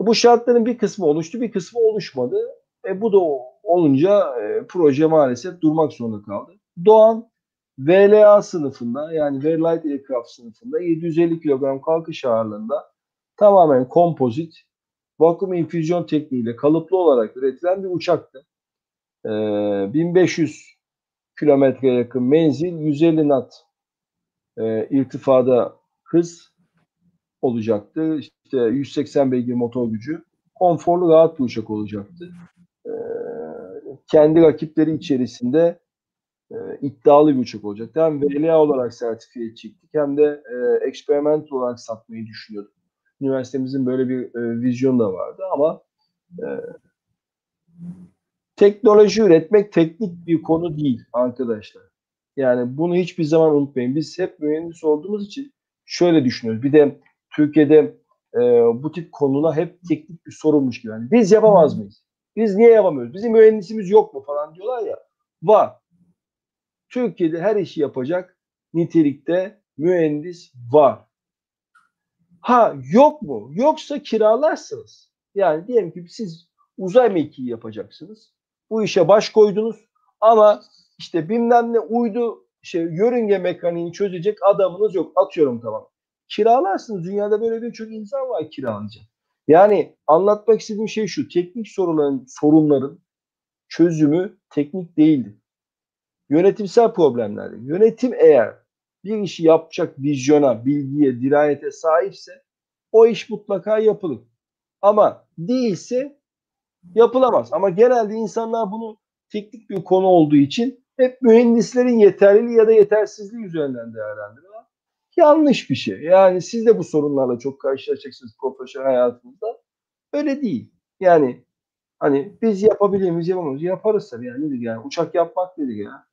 Bu şartların bir kısmı oluştu, bir kısmı oluşmadı. E bu da olunca e, proje maalesef durmak zorunda kaldı. Doğan VLA sınıfında yani Very Light Aircraft sınıfında 750 kilogram kalkış ağırlığında tamamen kompozit vakum infüzyon tekniğiyle kalıplı olarak üretilen bir uçaktı. E, 1500 kilometre yakın menzil, 150 knot e, irtifada hız olacaktı. İşte 180 beygir motor gücü. Konforlu, rahat bir uçak olacaktı. E, kendi rakipleri içerisinde e, iddialı bir uçak olacaktı. Hem VLA olarak sertifiye çektik hem de e, eksperiment olarak satmayı düşünüyorduk. Üniversitemizin böyle bir e, vizyonu da vardı ama e, teknoloji üretmek teknik bir konu değil arkadaşlar. Yani bunu hiçbir zaman unutmayın. Biz hep mühendis olduğumuz için şöyle düşünüyoruz. Bir de Türkiye'de e, bu tip konuna hep teknik bir sorunmuş gibi. Yani biz yapamaz mıyız? Biz niye yapamıyoruz? Bizim mühendisimiz yok mu falan diyorlar ya. Var. Türkiye'de her işi yapacak nitelikte mühendis var. Ha yok mu? Yoksa kiralarsınız. Yani diyelim ki siz uzay mekiği yapacaksınız. Bu işe baş koydunuz ama işte bilmem ne uydu şey yörünge mekaniğini çözecek adamınız yok. Atıyorum tamam. Kiralarsınız. Dünyada böyle birçok insan var kiralayacak. Yani anlatmak istediğim şey şu. Teknik sorunların, sorunların çözümü teknik değildir. Yönetimsel problemlerdir. Yönetim eğer bir işi yapacak vizyona, bilgiye, dirayete sahipse o iş mutlaka yapılır. Ama değilse yapılamaz. Ama genelde insanlar bunu teknik bir konu olduğu için hep mühendislerin yeterliliği ya da yetersizliği üzerinden değerlendiriyorlar. Yanlış bir şey. Yani siz de bu sorunlarla çok karşılaşacaksınız profesyonel hayatınızda. Öyle değil. Yani hani biz yapabilir miyiz yapamayız. Yaparız tabii yani nedir yani. Uçak yapmak nedir ya.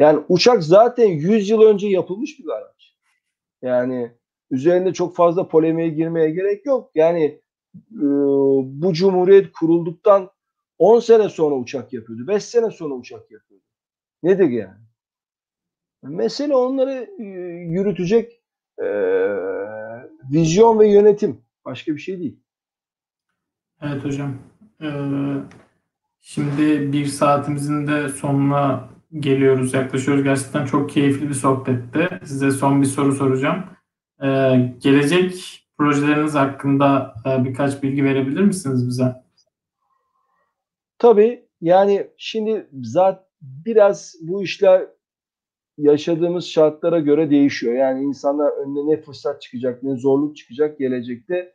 Yani uçak zaten 100 yıl önce yapılmış bir araç. Yani üzerinde çok fazla polemiğe girmeye gerek yok. Yani e, bu cumhuriyet kurulduktan 10 sene sonra uçak yapıyordu. 5 sene sonra uçak yapıyordu. Nedir yani? Mesele onları e, yürütecek e, vizyon ve yönetim. Başka bir şey değil. Evet hocam. Ee, şimdi bir saatimizin de sonuna geliyoruz, yaklaşıyoruz. Gerçekten çok keyifli bir sohbetti. Size son bir soru soracağım. Ee, gelecek projeleriniz hakkında e, birkaç bilgi verebilir misiniz bize? Tabii yani şimdi zaten biraz bu işler yaşadığımız şartlara göre değişiyor. Yani insanlar önüne ne fırsat çıkacak, ne zorluk çıkacak gelecekte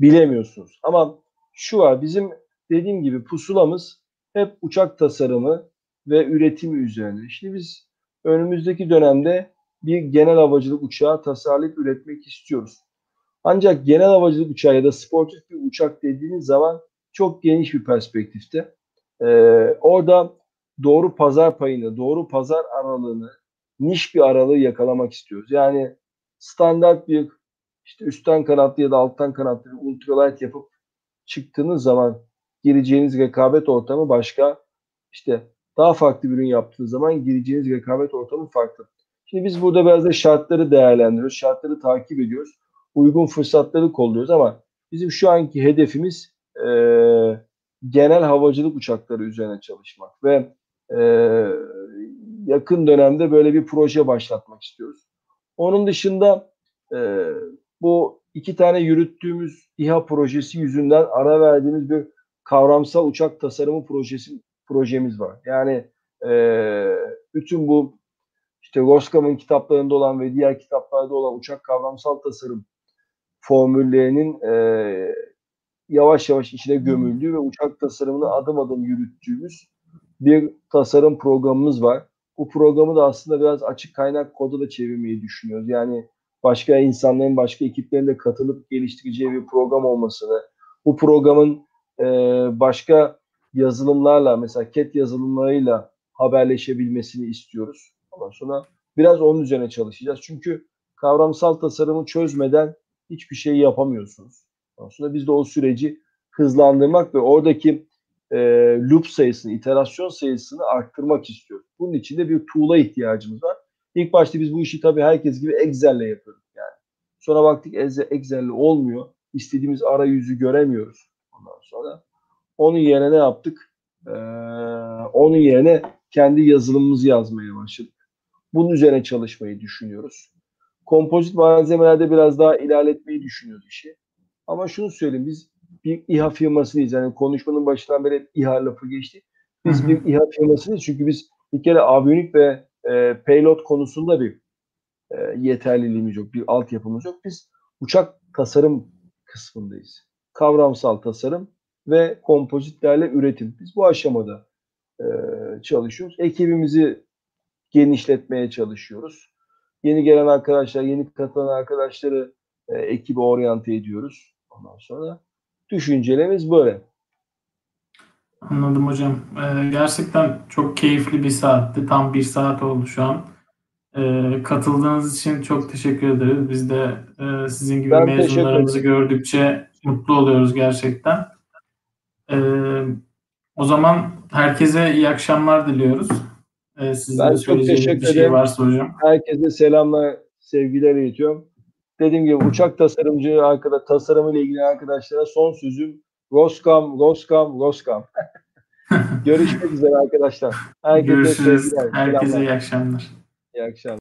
bilemiyorsunuz. Ama şu var bizim dediğim gibi pusulamız hep uçak tasarımı ve üretimi üzerine. Şimdi biz önümüzdeki dönemde bir genel havacılık uçağı tasarlayıp üretmek istiyoruz. Ancak genel havacılık uçağı ya da sportif bir uçak dediğiniz zaman çok geniş bir perspektifte. Ee, orada doğru pazar payını, doğru pazar aralığını, niş bir aralığı yakalamak istiyoruz. Yani standart bir işte üstten kanatlı ya da alttan kanatlı bir ultralight yapıp çıktığınız zaman gireceğiniz rekabet ortamı başka. İşte daha farklı bir ürün yaptığınız zaman gireceğiniz rekabet ortamı farklı. Şimdi biz burada biraz da şartları değerlendiriyoruz. Şartları takip ediyoruz. Uygun fırsatları kolluyoruz ama bizim şu anki hedefimiz e, genel havacılık uçakları üzerine çalışmak ve e, yakın dönemde böyle bir proje başlatmak istiyoruz. Onun dışında e, bu iki tane yürüttüğümüz İHA projesi yüzünden ara verdiğimiz bir kavramsal uçak tasarımı projesi projemiz var. Yani e, bütün bu işte Roskam'ın kitaplarında olan ve diğer kitaplarda olan uçak kavramsal tasarım formüllerinin e, yavaş yavaş içine gömüldüğü ve uçak tasarımını adım adım yürüttüğümüz bir tasarım programımız var. Bu programı da aslında biraz açık kaynak koda da çevirmeyi düşünüyoruz. Yani başka insanların, başka ekiplerin de katılıp geliştireceği bir program olmasını, bu programın e, başka yazılımlarla, mesela CAT yazılımlarıyla haberleşebilmesini istiyoruz. Ondan sonra biraz onun üzerine çalışacağız. Çünkü kavramsal tasarımı çözmeden hiçbir şey yapamıyorsunuz. Sonra biz de o süreci hızlandırmak ve oradaki e, loop sayısını, iterasyon sayısını arttırmak istiyoruz. Bunun için de bir tool'a ihtiyacımız var. İlk başta biz bu işi tabii herkes gibi Excel'le yapıyorduk yani. Sonra baktık Excel- Excel'le olmuyor. İstediğimiz arayüzü göremiyoruz. Ondan sonra onun yerine ne yaptık? Ee, onun yerine kendi yazılımımızı yazmaya başladık. Bunun üzerine çalışmayı düşünüyoruz. Kompozit malzemelerde biraz daha ilerletmeyi düşünüyoruz işi. Ama şunu söyleyeyim biz bir İHA firması değiliz. Yani konuşmanın başından beri hep İHA lafı geçti. Biz bir İHA firması değiliz. Çünkü biz bir kere aviyonik ve e, payload konusunda bir e, yeterliliğimiz yok. Bir altyapımız yok. Biz uçak tasarım kısmındayız. Kavramsal tasarım ve kompozitlerle üretim. Biz bu aşamada e, çalışıyoruz. Ekibimizi genişletmeye çalışıyoruz. Yeni gelen arkadaşlar, yeni katılan arkadaşları e, ekibe oryante ediyoruz. Ondan sonra düşüncelerimiz böyle. Anladım hocam. Ee, gerçekten çok keyifli bir saatti. Tam bir saat oldu şu an. Ee, katıldığınız için çok teşekkür ederiz. Biz de e, sizin gibi Ben mezunlarımızı gördükçe mutlu oluyoruz gerçekten. Ee, o zaman herkese iyi akşamlar diliyoruz. Ee, sizin Ben de çok teşekkür bir şey ederim. varsa hocam. Herkese selamlar, sevgiler iletiyorum. Dediğim gibi uçak tasarımcı arkada tasarımıyla ilgili arkadaşlara son sözüm Roskam, Roskam, Roskam. Görüşmek üzere arkadaşlar. Herkese Görüşürüz. sevgiler, Herkese selamlar. iyi akşamlar. İyi akşamlar.